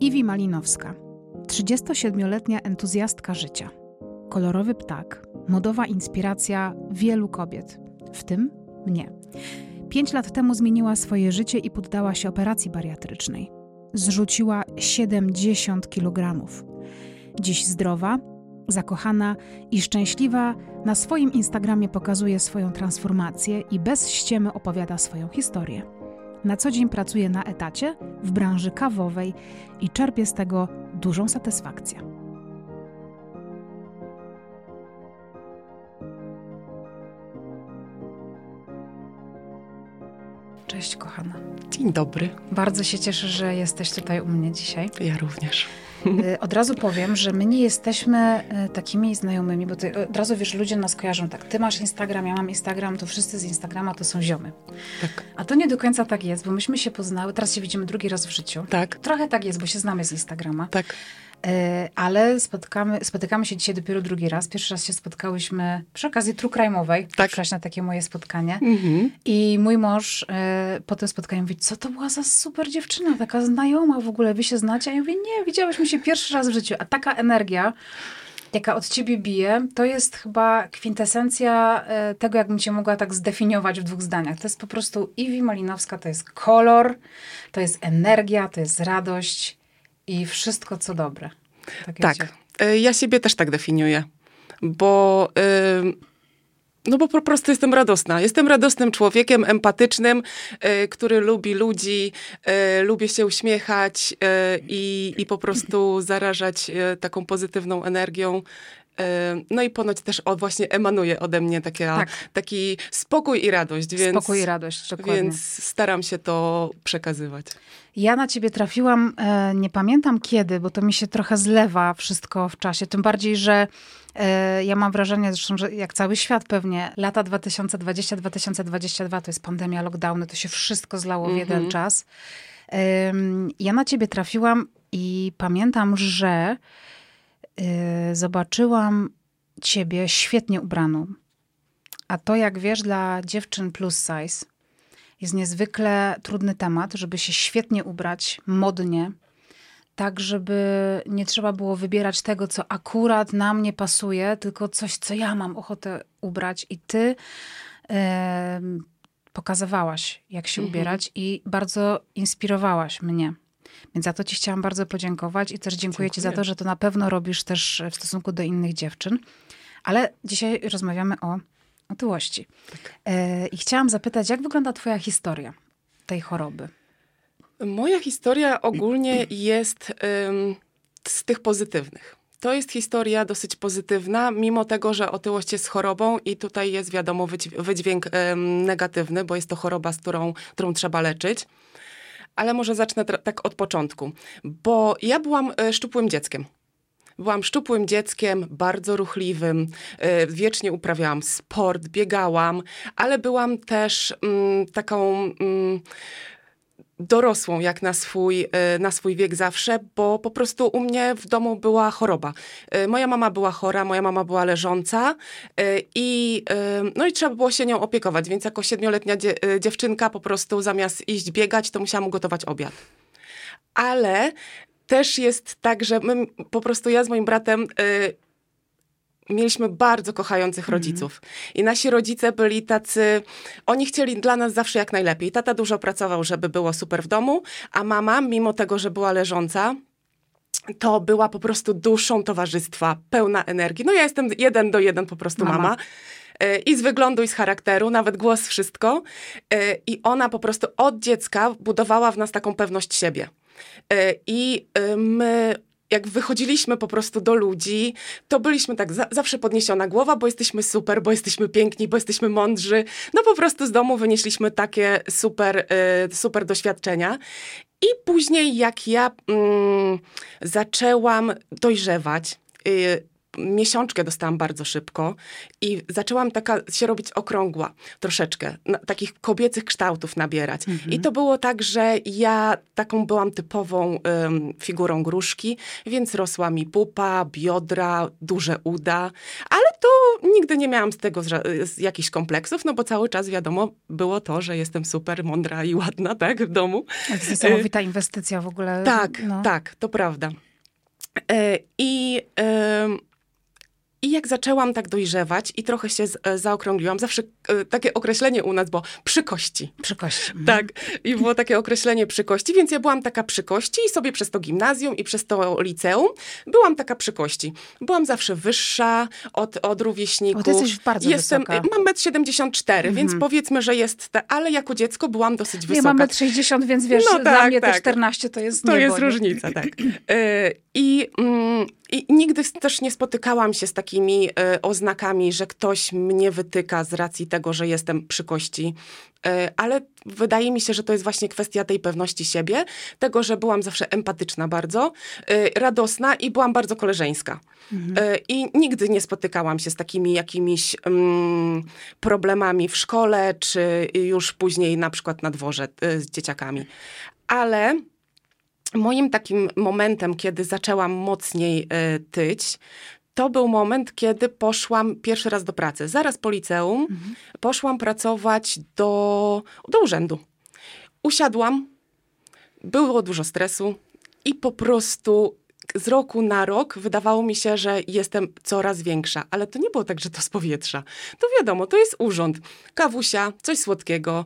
Iwi Malinowska, 37-letnia entuzjastka życia, kolorowy ptak, modowa inspiracja wielu kobiet, w tym mnie. Pięć lat temu zmieniła swoje życie i poddała się operacji bariatrycznej. Zrzuciła 70 kg. Dziś zdrowa, zakochana i szczęśliwa na swoim Instagramie pokazuje swoją transformację i bez ściemy opowiada swoją historię. Na co dzień pracuje na etacie w branży kawowej i czerpie z tego dużą satysfakcję. Cześć, kochana. Dzień dobry. Bardzo się cieszę, że jesteś tutaj u mnie dzisiaj. Ja również. Y, od razu powiem, że my nie jesteśmy y, takimi znajomymi, bo ty, od razu wiesz, ludzie nas kojarzą tak, ty masz Instagram, ja mam Instagram, to wszyscy z Instagrama to są ziomy. Tak. A to nie do końca tak jest, bo myśmy się poznały, teraz się widzimy drugi raz w życiu. Tak. Trochę tak jest, bo się znamy z Instagrama. Tak. E, ale spotkamy, spotykamy się dzisiaj dopiero drugi raz. Pierwszy raz się spotkałyśmy przy okazji True Crime'owej. Tak. Przyszłaś na takie moje spotkanie. Mhm. I mój mąż e, po tym spotkaniu mówi, co to była za super dziewczyna, taka znajoma w ogóle, wy się znacie? A ja mówię, nie, widziałyśmy się pierwszy raz w życiu. A taka energia, jaka od ciebie bije, to jest chyba kwintesencja e, tego, jakbym cię mogła tak zdefiniować w dwóch zdaniach. To jest po prostu Iwi Malinowska, to jest kolor, to jest energia, to jest radość i wszystko, co dobre. Tak. Tak. E, Ja siebie też tak definiuję, bo. ym, No bo po prostu jestem radosna. Jestem radosnym człowiekiem, empatycznym, e, który lubi ludzi, e, lubię się uśmiechać e, i, i po prostu zarażać e, taką pozytywną energią. No i ponoć też o, właśnie emanuje ode mnie takie, Tak. taki spokój i radość, więc, Spokój i radość, dokładnie. więc staram się to przekazywać. Ja na ciebie trafiłam, e, nie pamiętam kiedy, bo to mi się trochę zlewa wszystko w czasie. Tym bardziej, że e, ja mam wrażenie, zresztą, że jak cały świat pewnie, lata 2020-2022 to jest pandemia, lockdowny, to się wszystko zlało w jeden czas. Em, ja na ciebie trafiłam i pamiętam, że zobaczyłam ciebie świetnie ubraną. A to, jak wiesz, dla dziewczyn plus size jest niezwykle trudny temat, żeby się świetnie ubrać, modnie, tak, żeby nie trzeba było wybierać tego, co akurat na mnie pasuje, tylko coś, co ja mam ochotę ubrać. I ty pokazywałaś, jak się ubierać i bardzo inspirowałaś mnie. Więc za to ci chciałam bardzo podziękować i też dziękuję, ci za Dziękuję. to, że to na pewno robisz też w stosunku do innych dziewczyn. Ale dzisiaj rozmawiamy o otyłości. E, I chciałam zapytać, jak wygląda twoja historia tej choroby? Moja historia ogólnie jest ym, z tych pozytywnych. To jest historia dosyć pozytywna, mimo tego, że otyłość jest chorobą i tutaj jest wiadomo wydź- wydźwięk ym, negatywny, bo jest to choroba, z którą, którą trzeba leczyć. Ale może zacznę tak od początku, bo ja byłam e, szczupłym dzieckiem. Byłam szczupłym dzieckiem, bardzo ruchliwym, e, wiecznie uprawiałam sport, biegałam, ale byłam też mm, taką mm, dorosłą jak na swój, e, na swój wiek zawsze, bo po prostu u mnie w domu była choroba. E, Moja mama była chora, moja mama była leżąca e, i, no i trzeba było się nią opiekować, więc jako siedmioletnia dzie- dziewczynka po prostu zamiast iść biegać, to musiałam ugotować obiad. Ale też jest tak, że my po prostu ja z moim bratem mieliśmy bardzo kochających rodziców. I nasi rodzice byli tacy, oni chcieli dla nas zawsze jak najlepiej. Tata dużo pracował, żeby było super w domu, a mama, mimo tego, że była leżąca, to była po prostu duszą towarzystwa, pełna energii. No ja jestem jeden do jeden po prostu Mama. mama. E, I z wyglądu, i z charakteru, nawet głos, wszystko. E, I ona po prostu od dziecka budowała w nas taką pewność siebie. E, I my, jak wychodziliśmy po prostu do ludzi, to byliśmy tak za, zawsze podniesiona głowa, bo jesteśmy super, bo jesteśmy piękni, bo jesteśmy mądrzy. No po prostu z domu wynieśliśmy takie super, e, super doświadczenia. I później, jak ja mm, zaczęłam dojrzewać, y, miesiączkę dostałam bardzo szybko i zaczęłam taka się robić okrągła troszeczkę, na, takich kobiecych kształtów nabierać. I to było tak, że ja taką byłam typową ym, figurą gruszki, więc rosła mi pupa, biodra, duże uda, ale to nigdy nie miałam z tego z, jakichś kompleksów, no bo cały czas wiadomo było to, że jestem super mądra i ładna, tak, w domu. To jest niesamowita inwestycja w ogóle. Tak, no. tak, to prawda. I i jak zaczęłam tak dojrzewać i trochę się z, e, zaokrągliłam, zawsze e, takie określenie u nas było przykości. Przykości. Mhm. Tak. I było takie określenie przykości, więc ja byłam taka przykości i sobie przez to gimnazjum i przez to liceum byłam taka przykości. Byłam zawsze wyższa od, od rówieśników. O, ty jesteś bardzo Jestem, wysoka. Mam 1,74 m, więc mhm. powiedzmy, że jest, ta, ale jako dziecko byłam dosyć wysoka. Ja mam 1,60 m, więc wiesz, no, tak, dla mnie tak. te 14 to jest To niebo, jest różnica, tak. E, I... Mm, i nigdy też nie spotykałam się z takimi y, oznakami, że ktoś mnie wytyka z racji tego, że jestem przy kości. Y, ale wydaje mi się, że to jest właśnie kwestia tej pewności siebie, tego, że byłam zawsze empatyczna bardzo, y, radosna i byłam bardzo koleżeńska. Mhm. I nigdy nie spotykałam się z takimi jakimiś mm, problemami w szkole, czy już później na przykład na dworze z dzieciakami. Ale moim takim momentem, kiedy zaczęłam mocniej y, tyć, to był moment, kiedy poszłam pierwszy raz do pracy. Zaraz po liceum mhm. poszłam pracować do, do urzędu. Usiadłam, było dużo stresu i po prostu z roku na rok wydawało mi się, że jestem coraz większa, ale to nie było tak, że to z powietrza. To wiadomo, to jest urząd. Kawusia, coś słodkiego.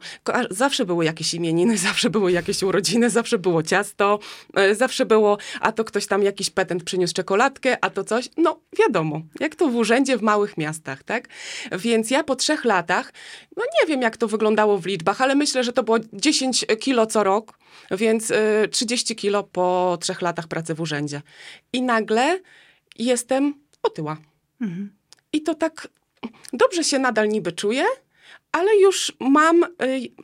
Zawsze były jakieś imieniny, zawsze były jakieś urodziny, zawsze było ciasto, e, zawsze było, a to ktoś tam jakiś petent przyniósł czekoladkę, a to coś. No wiadomo, jak to w urzędzie w małych miastach, tak? Więc ja po trzech latach, no nie wiem jak to wyglądało w liczbach, ale myślę, że to było 10 kilo co rok, więc y, 30 kilo po trzech latach pracy w urzędzie. I nagle jestem otyła. Mhm. I to tak dobrze się nadal niby czuję, ale już mam y,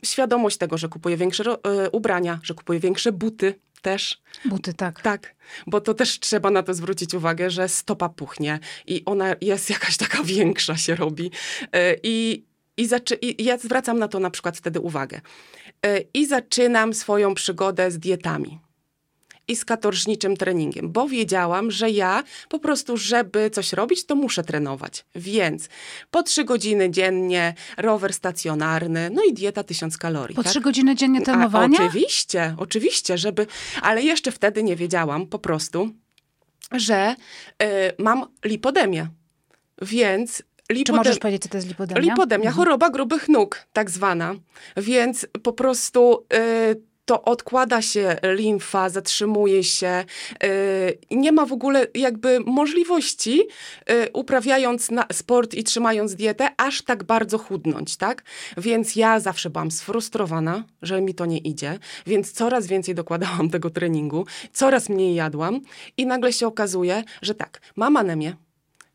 świadomość tego, że kupuję większe y, ubrania, że kupuję większe buty też. Buty, tak. Tak, bo to też trzeba na to zwrócić uwagę, że stopa puchnie i ona jest jakaś taka większa się robi. Y, I, i, i ja zwracam na to na przykład wtedy uwagę. Y, I zaczynam swoją przygodę z dietami i z katorżniczym treningiem, bo wiedziałam, że ja po prostu, żeby coś robić, to muszę trenować. Więc po trzy godziny dziennie rower stacjonarny, no i dieta tysiąc kalorii. Po trzy tak? godziny dziennie trenowania? A, oczywiście, oczywiście, żeby, ale jeszcze wtedy nie wiedziałam po prostu, że y, mam lipodemię. Więc Lipodem... Czy możesz powiedzieć, co to jest lipodemia? Lipodemia, mhm. choroba grubych nóg, tak zwana. Więc po prostu y, to odkłada się limfa, zatrzymuje się. Y, nie ma w ogóle jakby możliwości, y, uprawiając sport i trzymając dietę, aż tak bardzo chudnąć, tak? Więc ja zawsze byłam sfrustrowana, że mi to nie idzie, więc coraz więcej dokładałam tego treningu, coraz mniej jadłam i nagle się okazuje, że tak, mam anemię,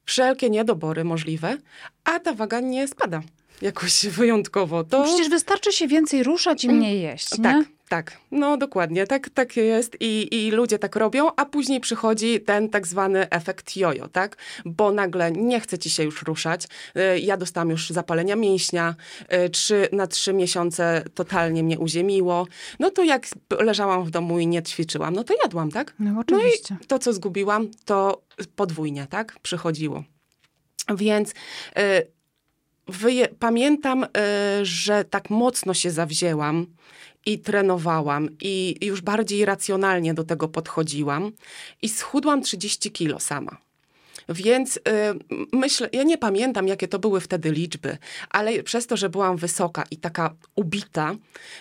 wszelkie niedobory możliwe, a ta waga nie spada jakoś wyjątkowo. To... No przecież wystarczy się więcej ruszać i mniej jeść, nie? Tak, tak, no dokładnie, tak, tak jest I, i ludzie tak robią, a później przychodzi ten tak zwany efekt jojo, tak? Bo nagle nie chce ci się już ruszać. Y, ja dostałam już zapalenia mięśnia, y, trzy, na trzy miesiące totalnie mnie uziemiło. No to jak leżałam w domu i nie ćwiczyłam, no to jadłam, tak? No oczywiście. No i to, co zgubiłam, to podwójnie, tak? Przychodziło. Więc y, pamiętam, y, że tak mocno się zawzięłam i trenowałam i już bardziej racjonalnie do tego podchodziłam i schudłam 30 kilo sama. Więc y, myślę, ja nie pamiętam, jakie to były wtedy liczby, ale przez to, że byłam wysoka i taka ubita,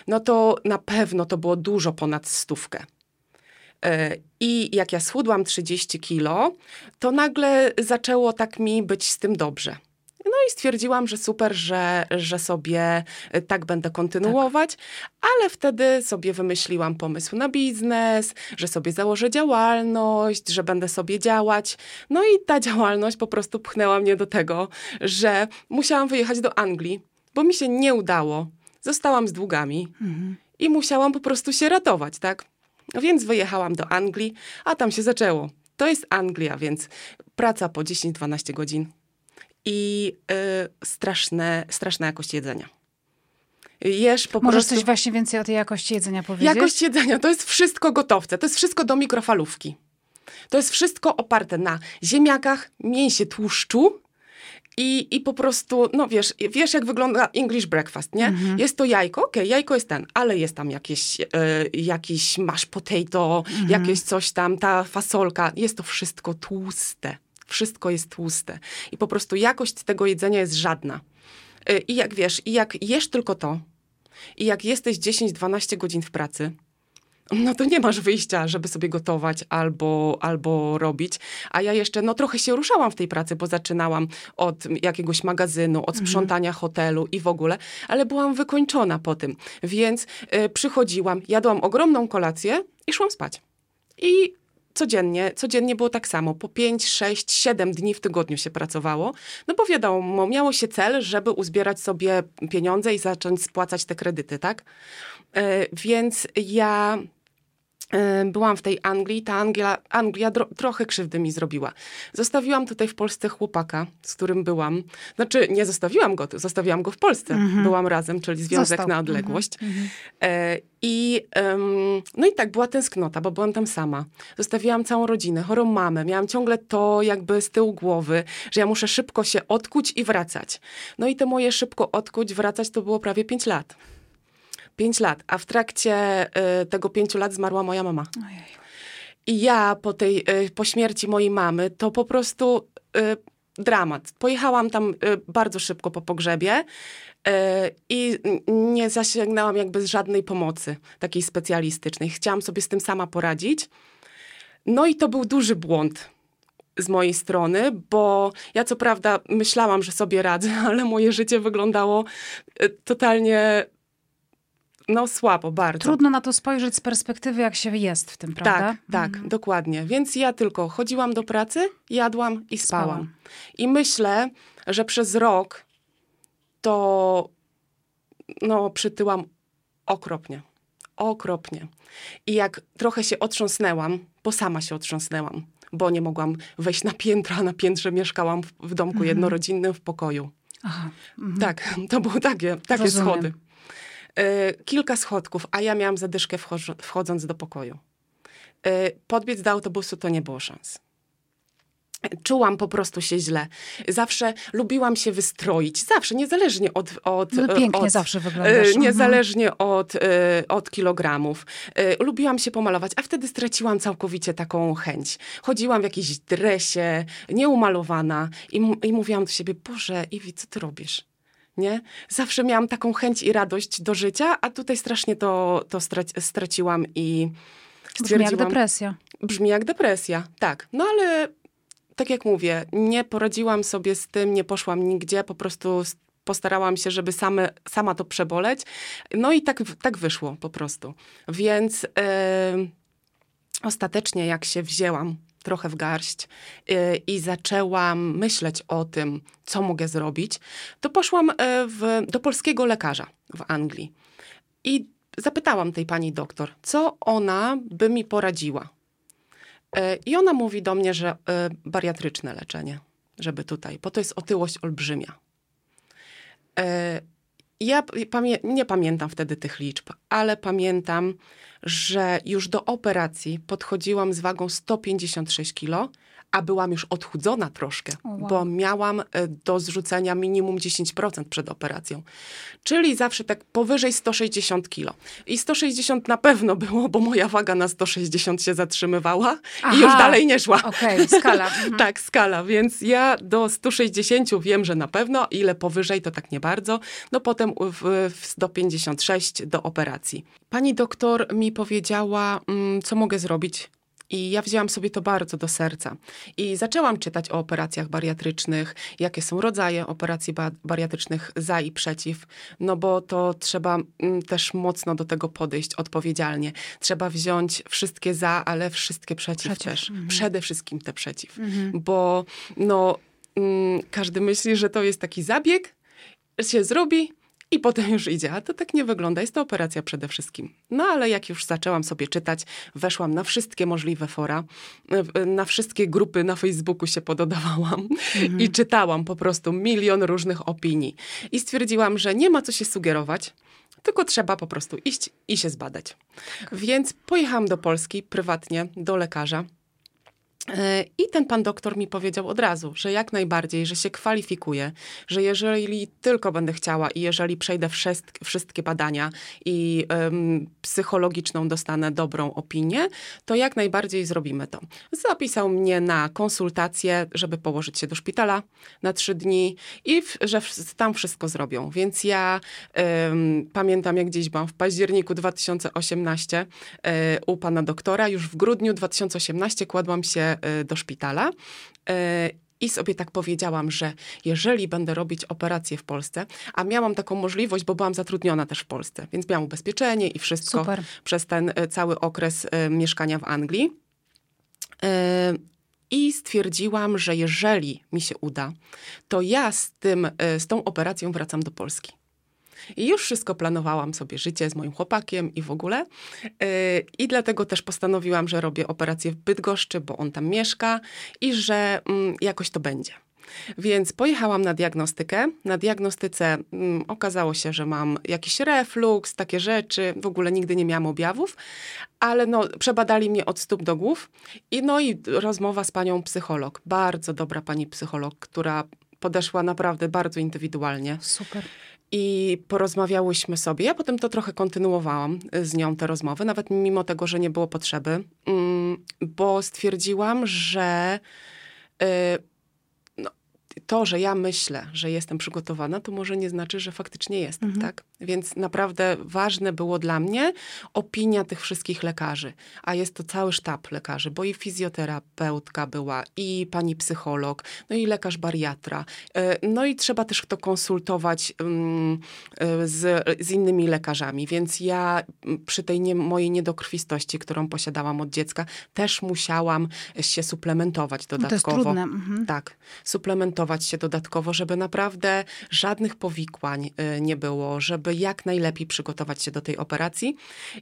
no to na pewno to było dużo ponad stówkę. Y, I jak ja schudłam 30 kilo, to nagle zaczęło tak mi być z tym dobrze. No i stwierdziłam, że super, że, że sobie y, tak będę kontynuować, tak. ale wtedy sobie wymyśliłam pomysł na biznes, że sobie założę działalność, że będę sobie działać. No i ta działalność po prostu pchnęła mnie do tego, że musiałam wyjechać do Anglii, bo mi się nie udało. Zostałam z długami mhm. i musiałam po prostu się ratować, tak? Więc wyjechałam do Anglii, a tam się zaczęło. To jest Anglia, więc praca po 10-12 godzin i y, straszne, straszna jakość jedzenia. Jesz po Możesz prostu... coś właśnie więcej o tej jakości jedzenia powiedzieć? Jakość jedzenia to jest wszystko gotowce, to jest wszystko do mikrofalówki. To jest wszystko oparte na ziemniakach, mięsie tłuszczu I, I po prostu, no wiesz, wiesz jak wygląda English breakfast, nie? Mhm. Jest to jajko, okej, jajko jest ten, ale jest tam jakieś, e, jakiś mash potato, Mhm. jakieś coś tam, ta fasolka. Jest to wszystko tłuste. Wszystko jest tłuste. I po prostu jakość tego jedzenia jest żadna. E, I jak wiesz, i jak jesz tylko to, i jak jesteś 10-12 godzin w pracy, no to nie masz wyjścia, żeby sobie gotować albo, albo robić. A ja jeszcze, no trochę się ruszałam w tej pracy, bo zaczynałam od jakiegoś magazynu, od sprzątania hotelu i w ogóle, ale byłam wykończona po tym. Więc y, przychodziłam, jadłam ogromną kolację i szłam spać. I codziennie, codziennie było tak samo. Po 5, 6, 7 dni w tygodniu się pracowało. No bo wiadomo, miało się cel, żeby uzbierać sobie pieniądze i zacząć spłacać te kredyty, tak? E, Więc ja byłam w tej Anglii. Ta Anglia, Anglia dro, trochę krzywdy mi zrobiła. Zostawiłam tutaj w Polsce chłopaka, z którym byłam. Znaczy, nie zostawiłam go, zostawiłam go w Polsce. Byłam razem, czyli związek Został. na odległość. E, I em, no i tak, była tęsknota, bo byłam tam sama. Zostawiłam całą rodzinę, chorą mamę. Miałam ciągle to jakby z tyłu głowy, że ja muszę szybko się odkuć i wracać. No i te moje szybko odkuć, wracać to było prawie 5 lat. 5 lat, a w trakcie e, tego pięciu lat zmarła moja mama. Ojej. I ja po tej, e, po śmierci mojej mamy, to po prostu e, dramat. Pojechałam tam e, bardzo szybko po pogrzebie e, i nie zasięgnęłam jakby z żadnej pomocy takiej specjalistycznej. Chciałam sobie z tym sama poradzić. No i to był duży błąd z mojej strony, bo ja co prawda myślałam, że sobie radzę, ale moje życie wyglądało e, totalnie no słabo, bardzo. Trudno na to spojrzeć z perspektywy, jak się jest w tym, prawda? Tak, tak, dokładnie. Więc ja tylko chodziłam do pracy, jadłam i spałam. Spałam. I myślę, że przez rok to no, przytyłam okropnie. Okropnie. I jak trochę się otrząsnęłam, bo sama się otrząsnęłam, bo nie mogłam wejść na piętro, a na piętrze mieszkałam w, w domku jednorodzinnym w pokoju. Aha. Mhm. Tak, to były takie, takie Rozumiem. schody. E, kilka schodków, a ja miałam zadyszkę wchodz- wchodząc do pokoju. E, podbiec do autobusu to nie było szans. Czułam po prostu się źle. Zawsze lubiłam się wystroić. Zawsze, niezależnie od... od No, pięknie od, zawsze e, wyglądasz. Mhm. Niezależnie od, e, od kilogramów. Lubiłam się pomalować, a wtedy straciłam całkowicie taką chęć. Chodziłam w jakiejś dresie, nieumalowana i, i mówiłam do siebie, Boże, Iwi, co ty robisz? Nie? Zawsze miałam taką chęć i radość do życia, a tutaj strasznie to, to strac- straciłam i Brzmi jak stwierdziłam... depresja. Brzmi jak depresja, tak. No ale tak jak mówię, nie poradziłam sobie z tym, nie poszłam nigdzie, po prostu postarałam się, żeby same, sama to przeboleć. No i tak, tak wyszło po prostu. Więc em, ostatecznie jak się wzięłam trochę w garść y, i zaczęłam myśleć o tym, co mogę zrobić, to poszłam y, w, do polskiego lekarza w Anglii. I zapytałam tej pani doktor, co ona by mi poradziła. E, I ona mówi do mnie, że bariatryczne leczenie, żeby tutaj, bo to jest otyłość olbrzymia. Ja pamię nie pamiętam wtedy tych liczb, ale pamiętam, że już do operacji podchodziłam z wagą 156 kg, a byłam już odchudzona troszkę, wow. bo miałam e, do zrzucenia minimum 10% przed operacją. Czyli zawsze tak powyżej 160 kg. I 160 na pewno było, bo moja waga na 160 się zatrzymywała Aha. i już dalej nie szła. Okej, skala. Mhm. Tak, skala, więc ja do 160 wiem, że na pewno, ile powyżej to tak nie bardzo. No potem w, w, do 56 do operacji. Pani doktor mi powiedziała, mm, co mogę zrobić. I ja wzięłam sobie to bardzo do serca. I zaczęłam czytać o operacjach bariatrycznych, jakie są rodzaje operacji ba- bariatrycznych za i przeciw, no bo to trzeba mm, też mocno do tego podejść odpowiedzialnie. Trzeba wziąć wszystkie za, ale wszystkie przeciw, Przeciw, też. mhm. Przede wszystkim te przeciw Mhm. bo no, mm, każdy myśli, że to jest taki zabieg, się zrobi i potem już idzie. A to tak nie wygląda. Jest to operacja przede wszystkim. No ale jak już zaczęłam sobie czytać, weszłam na wszystkie możliwe fora, na wszystkie grupy na Facebooku się pododawałam i czytałam po prostu milion różnych opinii. I stwierdziłam, że nie ma co się sugerować, tylko trzeba po prostu iść i się zbadać. Więc pojechałam do Polski prywatnie, do lekarza. E, I ten pan doktor mi powiedział od razu, że jak najbardziej, że się kwalifikuje, że jeżeli tylko będę chciała i jeżeli przejdę wszystkie badania i um, psychologiczną dostanę dobrą opinię, to jak najbardziej zrobimy to. Zapisał mnie na konsultację, żeby położyć się do szpitala na trzy dni i w, że w, tam wszystko zrobią. Więc ja um, pamiętam, jak gdzieś byłam w październiku 2018 um, u pana doktora, już w grudniu 2018 kładłam się Y, do szpitala. Y, I sobie tak powiedziałam, że jeżeli będę robić operację w Polsce, a miałam taką możliwość, bo byłam zatrudniona też w Polsce, więc miałam ubezpieczenie i wszystko Super. przez ten y, cały okres mieszkania w Anglii. I stwierdziłam, że jeżeli mi się uda, to ja z, tym, z tą operacją wracam do Polski. I już wszystko planowałam sobie życie z moim chłopakiem i w ogóle. Y, I dlatego też postanowiłam, że robię operację w Bydgoszczy, bo on tam mieszka i że mm, jakoś to będzie. Więc pojechałam na diagnostykę. Na diagnostyce mm, okazało się, że mam jakiś refluks, takie rzeczy. W ogóle nigdy nie miałam objawów, ale no, przebadali mnie od stóp do głów. I no i rozmowa z panią psycholog. Bardzo dobra pani psycholog, która podeszła naprawdę bardzo indywidualnie. Super i porozmawiałyśmy sobie. Ja potem to trochę kontynuowałam y, z nią te rozmowy, nawet mimo tego, że nie było potrzeby, mm, bo stwierdziłam, że y, to, że ja myślę, że jestem przygotowana, to może nie znaczy, że faktycznie jestem, mhm. tak? Więc naprawdę ważne było dla mnie opinia tych wszystkich lekarzy. A jest to cały sztab lekarzy, bo i fizjoterapeutka była, i pani psycholog, no i lekarz bariatra. E, no i trzeba też to konsultować mm, e, z, z innymi lekarzami. Więc ja przy tej nie, mojej niedokrwistości, którą posiadałam od dziecka, też musiałam się suplementować dodatkowo. To jest trudne. Mhm. Tak, suplementować się dodatkowo, żeby naprawdę żadnych powikłań y, nie było, jak najlepiej przygotować się do tej operacji.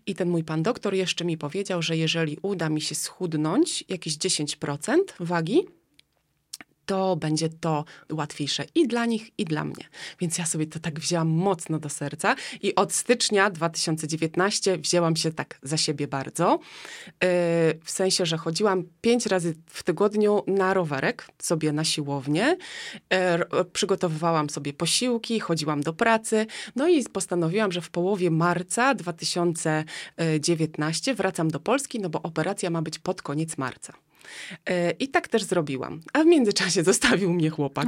I ten mój pan doktor jeszcze mi powiedział, że jeżeli uda mi się schudnąć jakieś 10% wagi, to będzie to łatwiejsze i dla nich, i dla mnie. Więc ja sobie to tak wzięłam mocno do serca i od stycznia 2019 wzięłam się tak za siebie bardzo. Yy, w sensie, że chodziłam pięć razy w tygodniu na rowerek, sobie na siłownię. Yy, przygotowywałam sobie posiłki, chodziłam do pracy. No i postanowiłam, że w połowie marca 2019 wracam do Polski, no bo operacja ma być pod koniec marca. E, I tak też zrobiłam. A w międzyczasie zostawił mnie chłopak.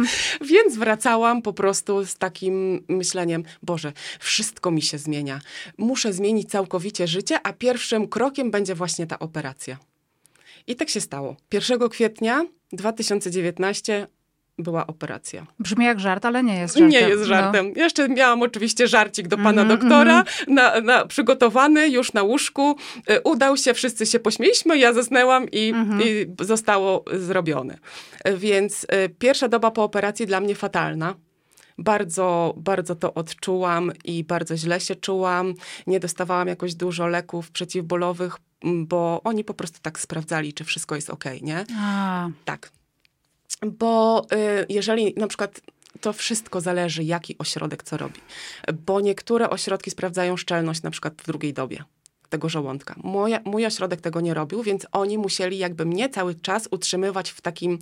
Więc wracałam po prostu z takim myśleniem, Boże, wszystko mi się zmienia. Muszę zmienić całkowicie życie, a pierwszym krokiem będzie właśnie ta operacja. I tak się stało. 1 kwietnia 2019 była operacja. Brzmi jak żart, ale nie jest żartem. Nie jest no. żartem. No. Jeszcze miałam oczywiście żarcik do pana mm -hmm, doktora, mm -hmm. na, na, przygotowany już na łóżku. Y, udał się, wszyscy się pośmieliśmy, ja zasnęłam i, mm -hmm. i zostało zrobione. Więc y, pierwsza doba po operacji dla mnie fatalna bardzo, bardzo to odczułam i bardzo źle się czułam. Nie dostawałam jakoś dużo leków przeciwbólowych, bo oni po prostu tak sprawdzali, czy wszystko jest ok, nie? A. Tak bo y, jeżeli na przykład to wszystko zależy, jaki ośrodek co robi. Bo niektóre ośrodki sprawdzają szczelność na przykład w drugiej dobie tego żołądka. Moja, mój ośrodek tego nie robił, więc oni musieli jakby mnie cały czas utrzymywać w takim,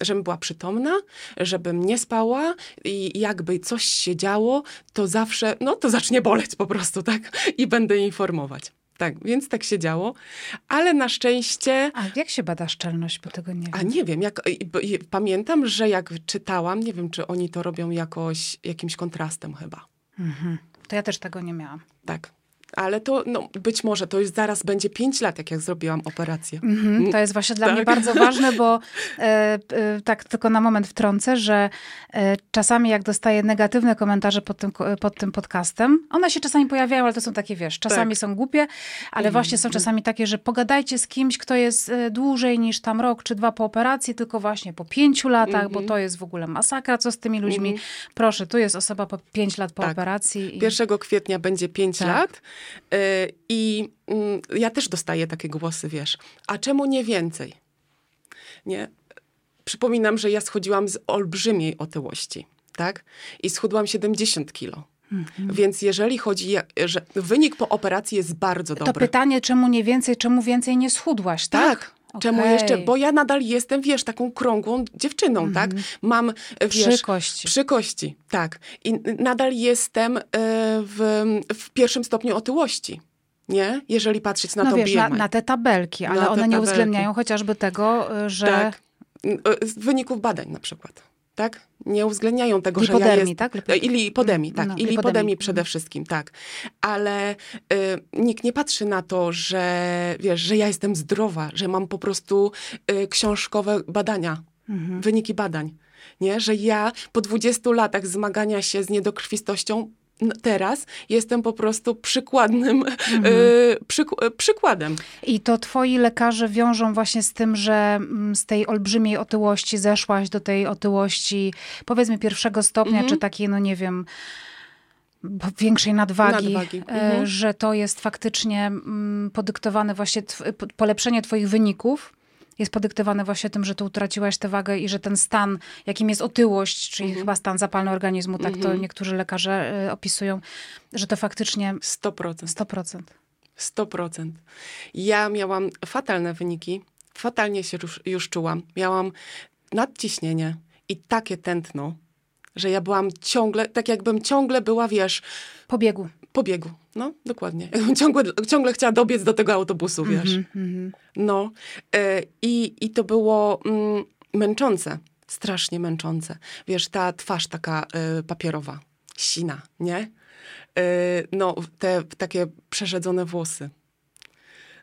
żebym była przytomna, żebym nie spała i jakby coś się działo, to zawsze, no to zacznie boleć po prostu, tak? I będę informować. Tak, więc tak się działo, ale na szczęście... A jak się bada szczelność, bo tego nie wiem. A nie wiem, jak, pamiętam, że jak czytałam, nie wiem, czy oni to robią jakoś, jakimś kontrastem chyba. Mhm. To ja też tego nie miałam. Tak ale to no, być może to już zaraz będzie pięć lat, jak, jak zrobiłam operację. Mm-hmm, to jest właśnie dla tak. mnie bardzo ważne, bo e, e, tak tylko na moment wtrącę, że e, czasami jak dostaję negatywne komentarze pod tym, pod tym podcastem, one się czasami pojawiają, ale to są takie, wiesz, czasami tak. są głupie, ale mm-hmm. właśnie są czasami takie, że pogadajcie z kimś, kto jest e, dłużej niż tam rok czy dwa po operacji, tylko właśnie po pięciu latach, mm-hmm. bo to jest w ogóle masakra, co z tymi ludźmi. Mhm. Proszę, tu jest osoba po pięć lat po tak. operacji. I... 1 kwietnia będzie pięć tak. lat. Y, I mm, ja też dostaję takie głosy, wiesz, a czemu nie więcej? Nie? Przypominam, że ja schodziłam z olbrzymiej otyłości, tak? I schudłam 70 kilo. Mhm. Więc jeżeli chodzi, że wynik po operacji jest bardzo dobry. To pytanie, czemu nie więcej, czemu więcej nie schudłaś, tak? Tak, Czemu Okej. jeszcze? Bo ja nadal jestem, wiesz, taką krągłą dziewczyną, tak? Mam, e, wiesz... Przy kości. Przy kości, tak. I nadal jestem e, w, w pierwszym stopniu otyłości, nie? Jeżeli patrzeć na no to wiesz, na, na te tabelki, ale Na one nie tabelki. uwzględniają chociażby tego, y, że Tak. E, Z wyników badań na przykład, tak? Nie uwzględniają tego, że ja Lipodemii, jest... tak? E, lipodemii, tak. No, I lipodemii. lipodemii przede wszystkim, tak. Ale y, nikt nie patrzy na to, że wiesz, że ja jestem zdrowa, że mam po prostu y, książkowe badania, Mhm. wyniki badań. Nie? Że ja po 20 latach zmagania się z niedokrwistością teraz jestem po prostu przykładnym Mhm. y, przyk- y, przykładem. I to twoi lekarze wiążą właśnie z tym, że mm, z tej olbrzymiej otyłości zeszłaś do tej otyłości, powiedzmy pierwszego stopnia, Mhm. czy takiej, no nie wiem, większej nadwagi, Nadwagi, e, mhm. że to jest faktycznie mm, podyktowane właśnie, polepszenie twoich wyników jest podyktowane właśnie tym, że tu utraciłaś tę wagę i że ten stan, jakim jest otyłość, czyli chyba stan zapalny organizmu, tak to Mhm. niektórzy lekarze e, opisują, że to faktycznie 100%. 100%. 100%. Ja miałam fatalne wyniki, fatalnie się już, już czułam. Miałam nadciśnienie i takie tętno, że ja byłam ciągle, tak jakbym ciągle była, wiesz, Po biegu. Po biegu. No, dokładnie. Jakbym ciągle, ciągle chciała dobiec do tego autobusu, wiesz. Mhm, mhm. No. E, i, I to było mm, męczące. Strasznie męczące. Wiesz, ta twarz taka e, papierowa, sina, nie? E, no, te takie przerzedzone włosy.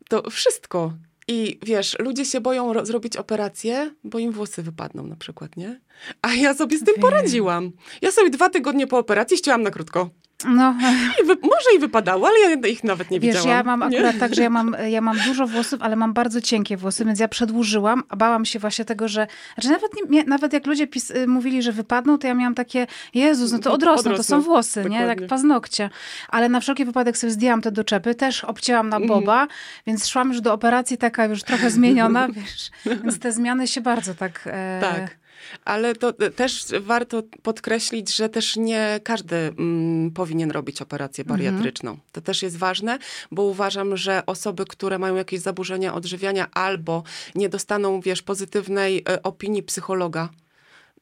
To wszystko. I wiesz, ludzie się boją ro- zrobić operację, bo im włosy wypadną na przykład, nie? A ja sobie z tym poradziłam. Ja sobie dwa tygodnie po operacji ścięłam na krótko. No, I wy, może i wypadało, ale ja ich nawet nie Wiesz, widziałam. ja mam nie? akurat tak, że ja mam, ja mam dużo włosów, ale mam bardzo cienkie włosy, więc ja przedłużyłam, a bałam się właśnie tego, że... Znaczy nawet, nie, nawet jak ludzie pis, y, mówili, że wypadną, to ja miałam takie, Jezus, no to odrosną, to są Odrosną, włosy, nie? dokładnie. Jak paznokcie. Ale na wszelki wypadek sobie zdjęłam te doczepy, też obcięłam na boba, więc szłam już do operacji taka już trochę zmieniona, wiesz. Więc te zmiany się bardzo tak... E, Tak. Ale to e, też warto podkreślić, że też nie każdy mm, powinien robić operację Mhm. bariatryczną. To też jest ważne, bo uważam, że osoby, które mają jakieś zaburzenia odżywiania albo nie dostaną, wiesz, pozytywnej e, opinii psychologa,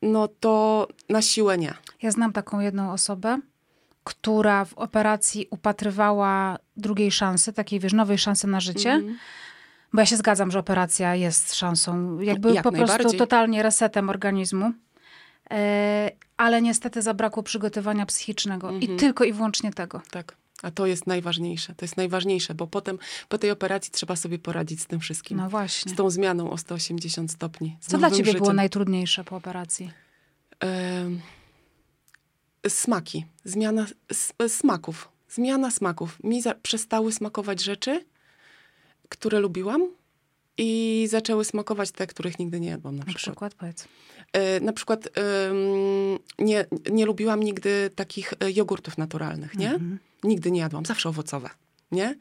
no to na siłę nie. Ja znam taką jedną osobę, która w operacji upatrywała drugiej szansy, takiej wiesz, nowej szansy na życie. Mhm. Bo ja się zgadzam, że operacja jest szansą, jakby Jak po prostu totalnie resetem organizmu. E, ale niestety zabrakło przygotowania psychicznego i Mhm. tylko i wyłącznie tego. Tak. A to jest najważniejsze. To jest najważniejsze, bo potem po tej operacji trzeba sobie poradzić z tym wszystkim. No właśnie. Z tą zmianą o 180 stopni. Co dla ciebie było życiem. najtrudniejsze po operacji? Smaki, zmiana smaków, zmiana smaków. Mi przestały smakować rzeczy, które lubiłam i zaczęły smakować te, których nigdy nie jadłam na Na przykład. przykład, powiedz. E, na przykład nie, nie lubiłam nigdy takich e, jogurtów naturalnych, nie? Mhm. Nigdy nie jadłam, zawsze owocowe, nie?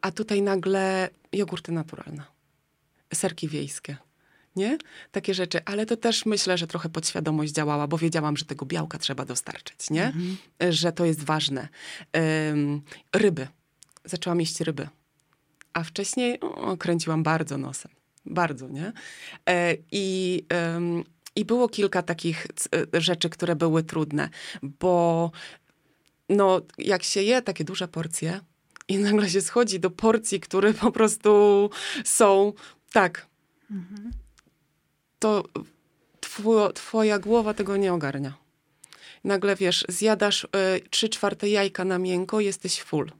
A tutaj nagle jogurty naturalne, serki wiejskie, nie? Takie rzeczy, ale to też myślę, że trochę podświadomość działała, bo wiedziałam, że tego białka trzeba dostarczyć, nie? Mhm. Że to jest ważne. Ryby. Zaczęłam jeść ryby. A wcześniej o, kręciłam bardzo nosem. Bardzo, nie? E, I, I było kilka takich e, rzeczy, które były trudne, bo no, jak się je takie duże porcje i nagle się schodzi do porcji, które po prostu są tak, Mhm. to two, twoja głowa tego nie ogarnia. Nagle wiesz, zjadasz y, trzy czwarte jajka na miękko, jesteś full.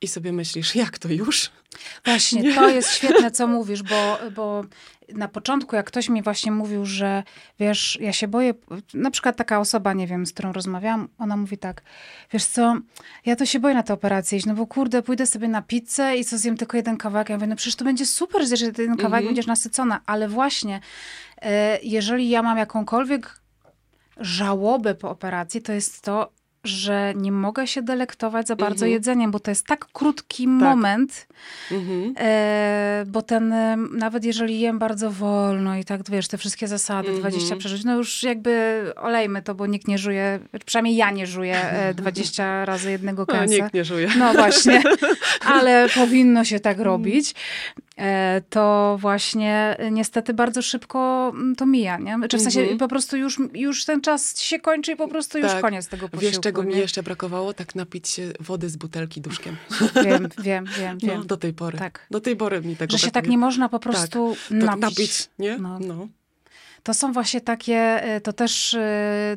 I sobie myślisz, jak to już? Właśnie, to jest świetne, co mówisz, bo, bo na początku, jak ktoś mi właśnie mówił, że wiesz, ja się boję, na przykład taka osoba, nie wiem, z którą rozmawiałam, ona mówi tak, wiesz co, ja to się boję na tę operację iść, no bo kurde, pójdę sobie na pizzę i co zjem tylko jeden kawałek. Ja mówię, no przecież to będzie super, że jeden kawałek Mhm. będziesz nasycona, ale właśnie, e, jeżeli ja mam jakąkolwiek żałobę po operacji, to jest to, że nie mogę się delektować za bardzo Mhm. jedzeniem, bo to jest tak krótki moment, Mhm. E, bo ten, e, nawet jeżeli jem bardzo wolno i tak, wiesz, te wszystkie zasady, Mhm. 20 przeżyć, no już jakby olejmy to, bo nikt nie żuje, przynajmniej ja nie żuję e, 20 razy jednego kęsa. nikt nie żuje. No właśnie, ale powinno się tak robić. e, to właśnie niestety bardzo szybko mm, to mija, nie? Czy w sensie Mhm. po prostu już, już ten czas się kończy i po prostu już Tak. koniec tego posiłku. Wiesz, czego mi jeszcze brakowało? Tak napić się wody z butelki duszkiem. Wiem, wiem, wiem, No, wiem. do tej pory. Tak. Do tej pory mi tego Że się tak nie można po prostu Tak, napić. napić, nie? No. No. To są właśnie takie, y, to też y,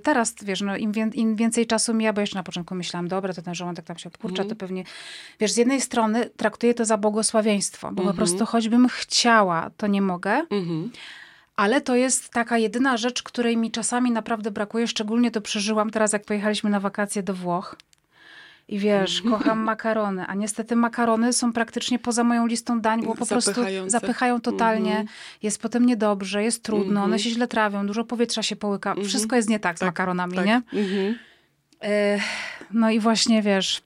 teraz, wiesz, no, im, wię, im więcej czasu mija, bo jeszcze na początku myślałam, dobra, to ten żołądek tam się obkurcza, Mhm. to pewnie, wiesz, z jednej strony traktuję to za błogosławieństwo, bo po Mhm. prostu choćbym chciała, to nie mogę, Mhm. Ale to jest taka jedyna rzecz, której mi czasami naprawdę brakuje, szczególnie to przeżyłam teraz, jak pojechaliśmy na wakacje do Włoch. I wiesz, kocham makarony, a niestety makarony są praktycznie poza moją listą dań, bo po prostu zapychają totalnie. Mhm. Jest potem niedobrze, jest trudno, one Mhm. się źle trawią, dużo powietrza się połyka. Wszystko jest nie tak z Tak, makaronami, Tak. nie? Mhm. E, No i właśnie, wiesz,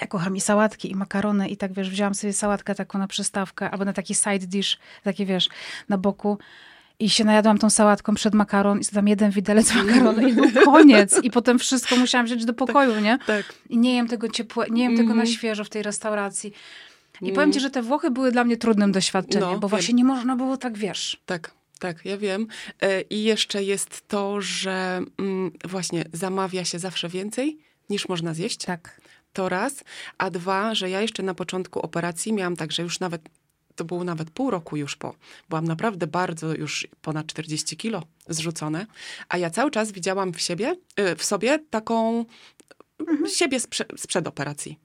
ja kocham i sałatki, i makarony, i tak, wiesz, wzięłam sobie sałatkę taką na przystawkę, albo na taki side dish, takie, wiesz, na boku. I się najadłam tą sałatką przed makaron i tam jeden widelec makaronu i był koniec. I potem wszystko musiałam wziąć do pokoju, nie? Tak. I nie jem tego ciepłe, nie jem tego na Mhm. świeżo w tej restauracji. I powiem ci, że te Włochy były dla mnie trudnym doświadczeniem, No, bo wiem. właśnie nie można było tak, wiesz. Tak, tak, ja wiem. E, I jeszcze jest to, że mm, właśnie zamawia się zawsze więcej niż można zjeść. Tak. To raz. A dwa, że ja jeszcze na początku operacji miałam tak, że już nawet, to było nawet pół roku już po. Byłam naprawdę bardzo już ponad 40 kilo zrzucone. A ja cały czas widziałam w siebie, y, w sobie taką siebie sprze, sprzed operacji.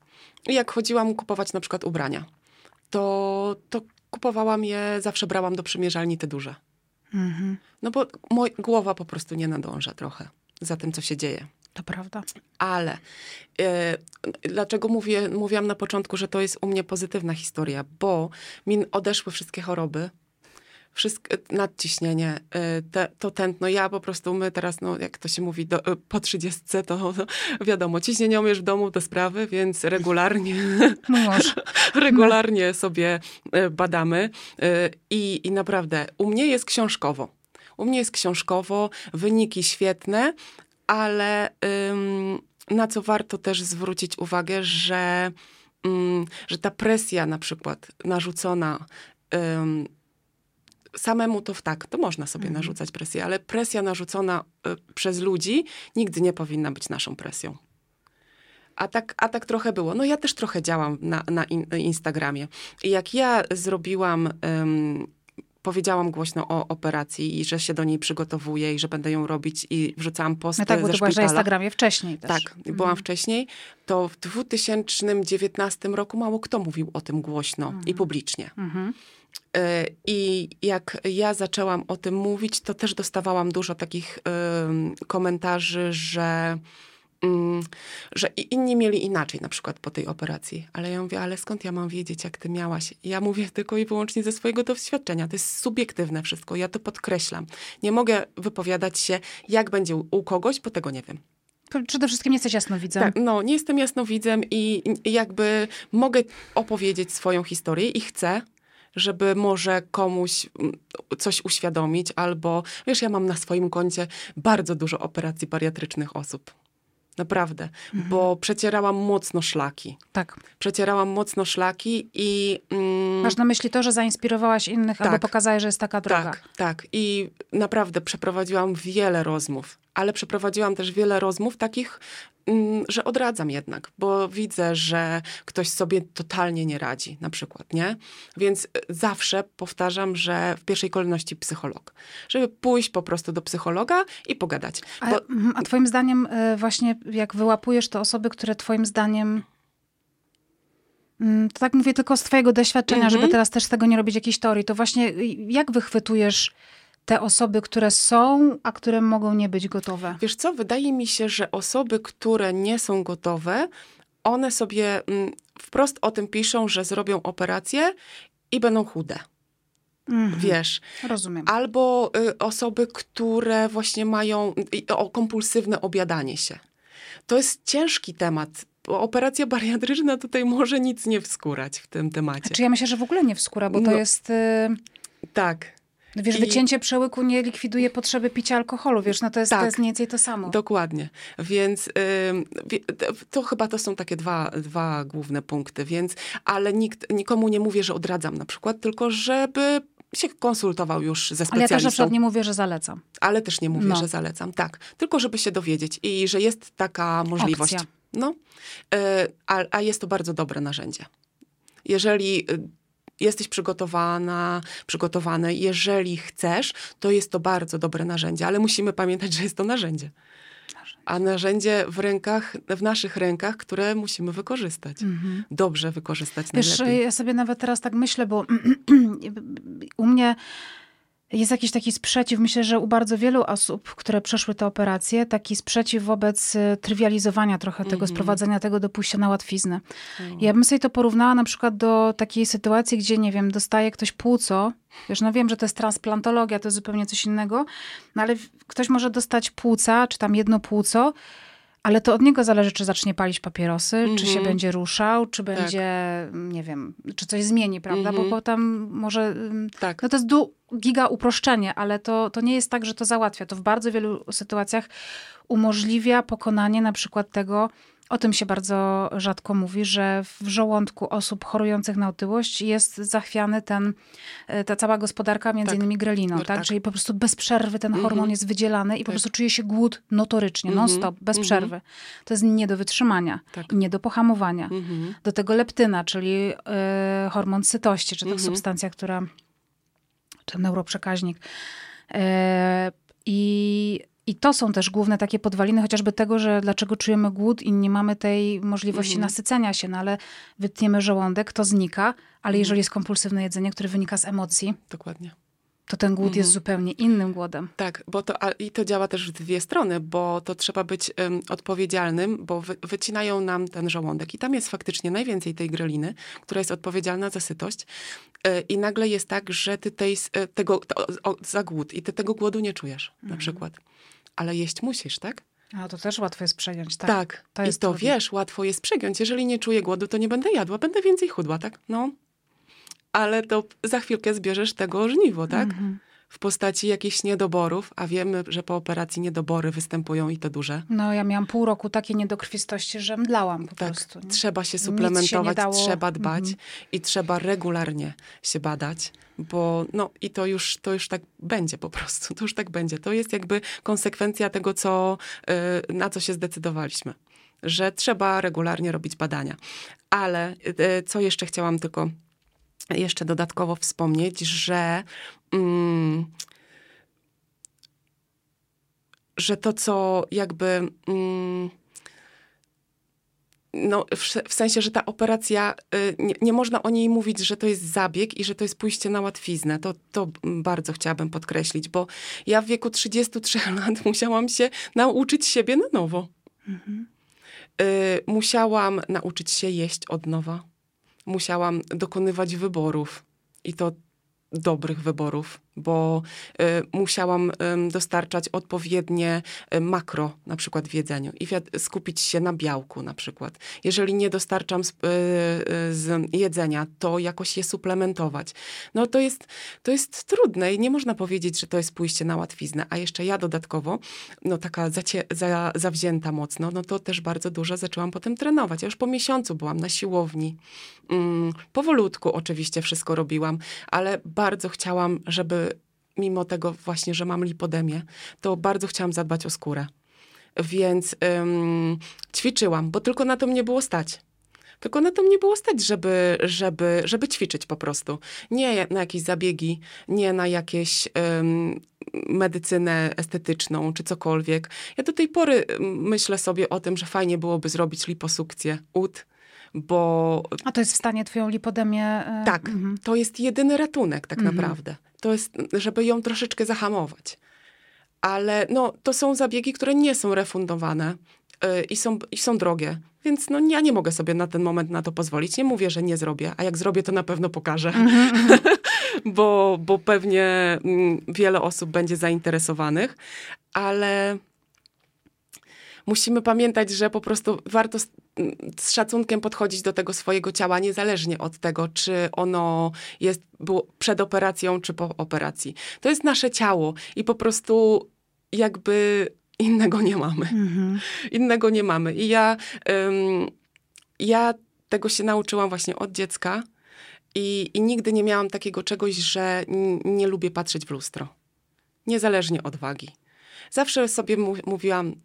I jak chodziłam kupować na przykład ubrania, to, to kupowałam je, zawsze brałam do przymierzalni te duże. Mhm. No bo moj, głowa po prostu nie nadąża trochę za tym, co się dzieje. To prawda. Ale e, dlaczego mówię, mówiłam na początku, że to jest u mnie pozytywna historia? Bo mi odeszły wszystkie choroby. Wszystkie, nadciśnienie, e, te, to tętno. Ja po prostu, my teraz, no, jak to się mówi, do, e, po trzydziestce, to no, wiadomo, ciśnienie umiesz w domu te sprawy, więc regularnie mąż. regularnie sobie e, badamy i, i naprawdę u mnie jest książkowo. U mnie jest książkowo, wyniki świetne, ale na co warto też zwrócić uwagę, że, że ta presja na przykład narzucona samemu to w tak, to można sobie narzucać presję, ale presja narzucona y, przez ludzi nigdy nie powinna być naszą presją. A tak, a tak trochę było. No ja też trochę działam na, na in, Instagramie. I jak ja zrobiłam, ym, powiedziałam głośno o operacji i że się do niej przygotowuję i że będę ją robić i wrzucałam posty No tak, bo ze to byłaś na. Instagramie wcześniej też. Tak, byłam wcześniej. To w 2019 roku mało kto mówił o tym głośno i publicznie. Mhm. E, I jak ja zaczęłam o tym mówić, to też dostawałam dużo takich komentarzy, że, że i inni mieli inaczej na przykład po tej operacji. Ale ja mówię, ale skąd ja mam wiedzieć, jak ty miałaś? Ja mówię tylko i wyłącznie ze swojego doświadczenia. To jest subiektywne wszystko, ja to podkreślam. Nie mogę wypowiadać się, jak będzie u u kogoś, bo tego nie wiem. Przede wszystkim nie jesteś jasnowidzem. Tak, no, nie jestem jasnowidzem i i jakby mogę opowiedzieć swoją historię i chcę, żeby może komuś mm, coś uświadomić, albo wiesz, ja mam na swoim koncie bardzo dużo operacji bariatrycznych osób. Naprawdę, bo przecierałam mocno szlaki. Tak. Przecierałam mocno szlaki i. Mm, Masz na myśli to, że zainspirowałaś innych albo Tak. pokazałeś, że jest taka droga. tak, tak. I naprawdę przeprowadziłam wiele rozmów, ale przeprowadziłam też wiele rozmów takich, że odradzam jednak, bo widzę, że ktoś sobie totalnie nie radzi, na przykład, nie? Więc y, zawsze powtarzam, że w pierwszej kolejności psycholog. Żeby pójść po prostu do psychologa i pogadać. A, Bo, mhm, a twoim zdaniem y, właśnie jak wyłapujesz te osoby, które twoim zdaniem mm, to tak mówię tylko z twojego doświadczenia, Mhm. żeby teraz też z tego nie robić jakiejś teorii, to właśnie y, jak wychwytujesz te osoby, które są, a które mogą nie być gotowe? Wiesz co, wydaje mi się, że osoby, które nie są gotowe, one sobie mm, wprost o tym piszą, że zrobią operację i będą chude. Mhm. Wiesz, Rozumiem. albo y, osoby, które właśnie mają y, o kompulsywne obiadanie się. To jest ciężki temat. Operacja bariatryczna tutaj może nic nie wskórać w tym temacie. Czy ja myślę, że w ogóle nie wskóra, bo to No. jest... Y, Tak. Wiesz, I- wycięcie przełyku nie likwiduje potrzeby picia alkoholu, wiesz, no to jest, to Tak. jest mniej więcej to samo. Dokładnie. Więc to- to chyba to są takie dwa, dwa główne punkty, więc, ale nikt, nikomu nie mówię, że odradzam na przykład, tylko żeby się konsultował już ze Ale ja specjalistą. też na przykład nie mówię, że zalecam. Ale też nie mówię, No. że zalecam. Tak, tylko żeby się dowiedzieć i że jest taka możliwość. Opcja. No, E, a, a jest to bardzo dobre narzędzie. Jeżeli y, jesteś przygotowana, przygotowany, jeżeli chcesz, to jest to bardzo dobre narzędzie, ale musimy pamiętać, że jest to narzędzie. A narzędzie w rękach, w naszych rękach, które musimy wykorzystać. Dobrze wykorzystać Mhm. Wiesz, najlepiej. ja sobie nawet teraz tak myślę, bo u mnie jest jakiś taki sprzeciw, myślę, że u bardzo wielu osób, które przeszły te operacje, taki sprzeciw wobec y, trywializowania trochę tego, Mhm. sprowadzenia tego do pójścia na łatwiznę. Ja bym sobie to porównała na przykład do takiej sytuacji, gdzie, nie wiem, dostaje ktoś płuco, wiesz, no wiem, że to jest transplantologia, to jest zupełnie coś innego, no ale ktoś może dostać płuca, czy tam jedno płuco, ale to od niego zależy, czy zacznie palić papierosy, czy się Mhm. będzie ruszał, czy Tak. będzie, nie wiem, czy coś zmieni, prawda? Mhm. Bo potem może... ym, Tak. No to jest du- giga uproszczenie, ale to, to nie jest tak, że to załatwia. To w bardzo wielu sytuacjach umożliwia pokonanie na przykład tego, o tym się bardzo rzadko mówi, że w żołądku osób chorujących na otyłość jest zachwiany ten, e, ta cała gospodarka, między Tak. innymi greliną, tak? tak. Czyli po prostu bez przerwy ten hormon Mhm. jest wydzielany i po Tak. prostu czuje się głód notorycznie, Mhm. non-stop, bez Mhm. przerwy. To jest nie do wytrzymania Tak. i nie do pohamowania. Mhm. Do tego leptyna, czyli y, hormon sytości, czy to Mhm. substancja, która, czy neuroprzekaźnik. E, I, I to są też główne takie podwaliny, chociażby tego, że dlaczego czujemy głód i nie mamy tej możliwości Mhm. nasycenia się, no ale wytniemy żołądek, to znika, ale Mhm. jeżeli jest kompulsywne jedzenie, które wynika z emocji, Dokładnie. to ten głód jest Mhm. zupełnie innym głodem. Tak, bo to, a, i to działa też w dwie strony, bo to trzeba być em, odpowiedzialnym, bo wy, wycinają nam ten żołądek i tam jest faktycznie najwięcej tej greliny, która jest odpowiedzialna za sytość e, i nagle jest tak, że ty tej, e, tego, to, o, za głód i ty tego głodu nie czujesz Mhm. na przykład. Ale jeść musisz, tak? A to też łatwo jest przejąć, tak? Tak. to I to trudne. wiesz, łatwo jest przegiąć. Jeżeli nie czuję głodu, to nie będę jadła, będę więcej chudła, tak? No. Ale to za chwilkę zbierzesz tego żniwo, tak? Mhm. W postaci jakichś niedoborów, a wiemy, że po operacji niedobory występują i to duże. No ja miałam pół roku takiej niedokrwistości, że mdlałam po Tak, prostu. nie? trzeba się się suplementować, dało. trzeba dbać Mhm. i trzeba regularnie się badać, bo no i to już, to już tak będzie po prostu, to już tak będzie. To jest jakby konsekwencja tego, co, y, na co się zdecydowaliśmy, że trzeba regularnie robić badania. Ale y, co jeszcze chciałam tylko jeszcze dodatkowo wspomnieć, że mm, że to, co jakby. Mm, no, w, w sensie, że ta operacja, y, nie, nie można o niej mówić, że to jest zabieg i że to jest pójście na łatwiznę. To, to bardzo chciałabym podkreślić, bo ja w wieku 33 lat musiałam się nauczyć siebie na nowo. Mhm. Y, musiałam nauczyć się jeść od nowa. Musiałam dokonywać wyborów i to dobrych wyborów, bo y, musiałam dostarczać odpowiednie y, makro, na przykład w jedzeniu i skupić się na białku na przykład. Jeżeli nie dostarczam z, y, z jedzenia, to jakoś je suplementować. No to jest, to jest trudne i nie można powiedzieć, że to jest pójście na łatwiznę. A jeszcze ja dodatkowo, no taka zacie, za, zawzięta mocno, no to też bardzo dużo zaczęłam potem trenować. Ja już po miesiącu byłam na siłowni. Mm, powolutku oczywiście wszystko robiłam, ale bardzo chciałam, żeby mimo tego właśnie, że mam lipodemię, to bardzo chciałam zadbać o skórę. Więc ym, ćwiczyłam, bo tylko na to mnie było stać. Tylko na to mnie było stać, żeby, żeby, żeby ćwiczyć po prostu. Nie na jakieś zabiegi, nie na jakieś ym, medycynę estetyczną czy cokolwiek. Ja do tej pory myślę sobie o tym, że fajnie byłoby zrobić liposukcję ud, bo A to jest w stanie twoją lipodemię... e, tak, mhm. to jest jedyny ratunek tak Mhm. naprawdę. To jest, żeby ją troszeczkę zahamować. Ale no, to są zabiegi, które nie są refundowane yy, i, są, i są drogie. Więc no, ja nie mogę sobie na ten moment na to pozwolić. Nie mówię, że nie zrobię, a jak zrobię, to na pewno pokażę, Mhm, bo, bo pewnie mm, wiele osób będzie zainteresowanych. Ale musimy pamiętać, że po prostu warto z, z, szacunkiem podchodzić do tego swojego ciała, niezależnie od tego, czy ono jest było przed operacją, czy po operacji. To jest nasze ciało i po prostu jakby innego nie mamy. Mhm. Innego nie mamy. I ja, um, ja tego się nauczyłam właśnie od dziecka i, i nigdy nie miałam takiego czegoś, że nie lubię patrzeć w lustro. Niezależnie od wagi. Zawsze sobie mówiłam,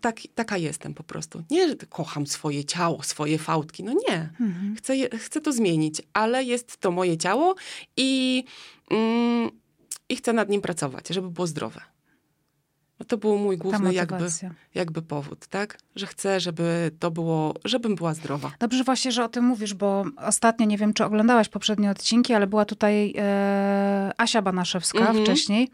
tak, taka jestem po prostu. Nie, że kocham swoje ciało, swoje fałdki. No nie. Mhm. Chcę, chcę to zmienić, ale jest to moje ciało i, mm, i chcę nad nim pracować, żeby było zdrowe. No to był mój główny jakby, jakby powód, tak? Że chcę, żeby to było, żebym była zdrowa. Dobrze właśnie, że o tym mówisz, bo ostatnio, nie wiem, czy oglądałaś poprzednie odcinki, ale była tutaj e, Asia Banaszewska mhm. wcześniej.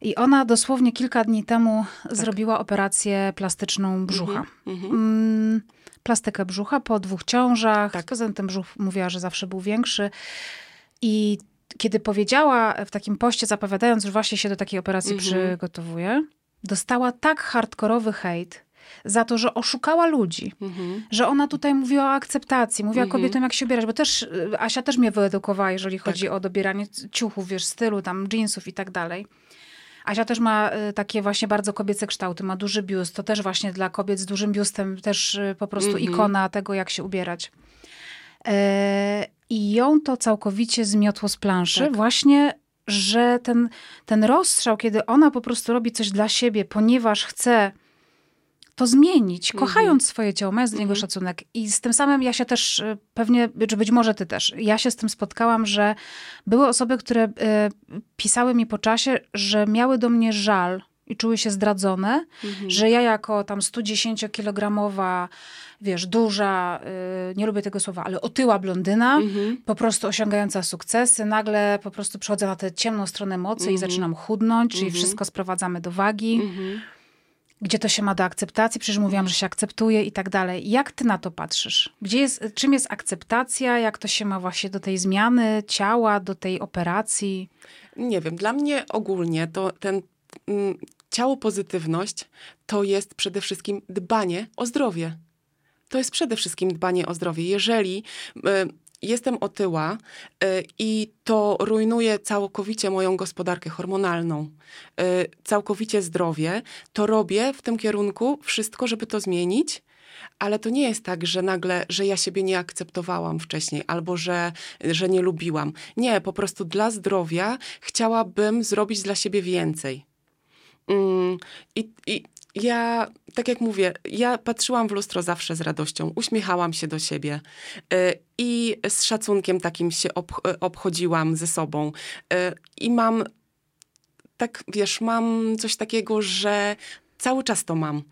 I ona dosłownie kilka dni temu tak. zrobiła operację plastyczną brzucha. Mhm. Mm, plastykę brzucha po dwóch ciążach. Tak. Poza tym brzuch mówiła, że zawsze był większy. I kiedy powiedziała w takim poście, zapowiadając, że właśnie się do takiej operacji mhm. przygotowuje, dostała tak hardkorowy hejt za to, że oszukała ludzi, mhm. że ona tutaj mówiła o akceptacji, mówiła mhm. kobietom, jak się ubierać, bo też y, Asia też mnie wyedukowała, jeżeli tak. chodzi o dobieranie ciuchów, wiesz, stylu, tam jeansów i tak dalej. Asia też ma y, takie właśnie bardzo kobiece kształty, ma duży biust, to też właśnie dla kobiet z dużym biustem też y, po prostu mhm. ikona tego, jak się ubierać. E, I ją to całkowicie zmiotło z planszy, tak. właśnie że ten, ten rozstrzał, kiedy ona po prostu robi coś dla siebie, ponieważ chce to zmienić, mhm. kochając swoje ciało, mając do niego mhm. szacunek. I z tym samym ja się też y, pewnie, czy być może ty też, ja się z tym spotkałam, że były osoby, które y, pisały mi po czasie, że miały do mnie żal i czuły się zdradzone, mhm. że ja jako tam 110-kilogramowa, wiesz, duża, y, nie lubię tego słowa, ale otyła blondyna, mhm. po prostu osiągająca sukcesy, nagle po prostu przechodzę na tę ciemną stronę mocy mhm. i zaczynam chudnąć, czyli mhm. wszystko sprowadzamy do wagi. Gdzie to się ma do akceptacji? Przecież mówiłam, że się akceptuje i tak dalej. Jak ty na to patrzysz? Gdzie jest, czym jest akceptacja? Jak to się ma właśnie do tej zmiany ciała, do tej operacji? Nie wiem. Dla mnie ogólnie to ten mm, ciało pozytywność to jest przede wszystkim dbanie o zdrowie. To jest przede wszystkim dbanie o zdrowie. Jeżeli y, jestem otyła y, i to rujnuje całkowicie moją gospodarkę hormonalną, y, całkowicie zdrowie, to robię w tym kierunku wszystko, żeby to zmienić. Ale to nie jest tak, że nagle, że ja siebie nie akceptowałam wcześniej, albo że, że nie lubiłam. Nie, po prostu dla zdrowia chciałabym zrobić dla siebie więcej. Mm, I, I ja, tak jak mówię, ja patrzyłam w lustro zawsze z radością, uśmiechałam się do siebie y, i z szacunkiem takim się obchodziłam ze sobą. Y, I mam, tak wiesz, mam coś takiego, że cały czas to mam.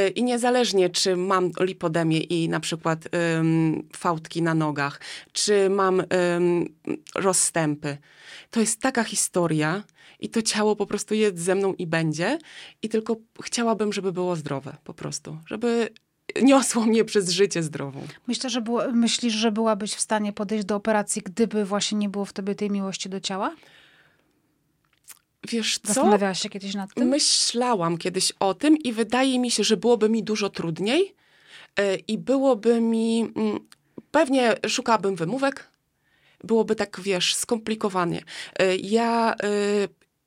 Y, I niezależnie, czy mam lipodemię i na przykład ym, fałdki na nogach, czy mam ym, rozstępy, to jest taka historia, i to ciało po prostu jest ze mną i będzie. I tylko chciałabym, żeby było zdrowe po prostu, żeby niosło mnie przez życie zdrową. Myślę, że było, myślisz, że byłabyś w stanie podejść do operacji, gdyby właśnie nie było w tobie tej miłości do ciała? Wiesz co? Zastanawiałaś się kiedyś nad tym? Myślałam kiedyś o tym i wydaje mi się, że byłoby mi dużo trudniej yy, i byłoby mi... Yy, pewnie szukałabym wymówek, byłoby tak, wiesz, skomplikowanie. Yy, ja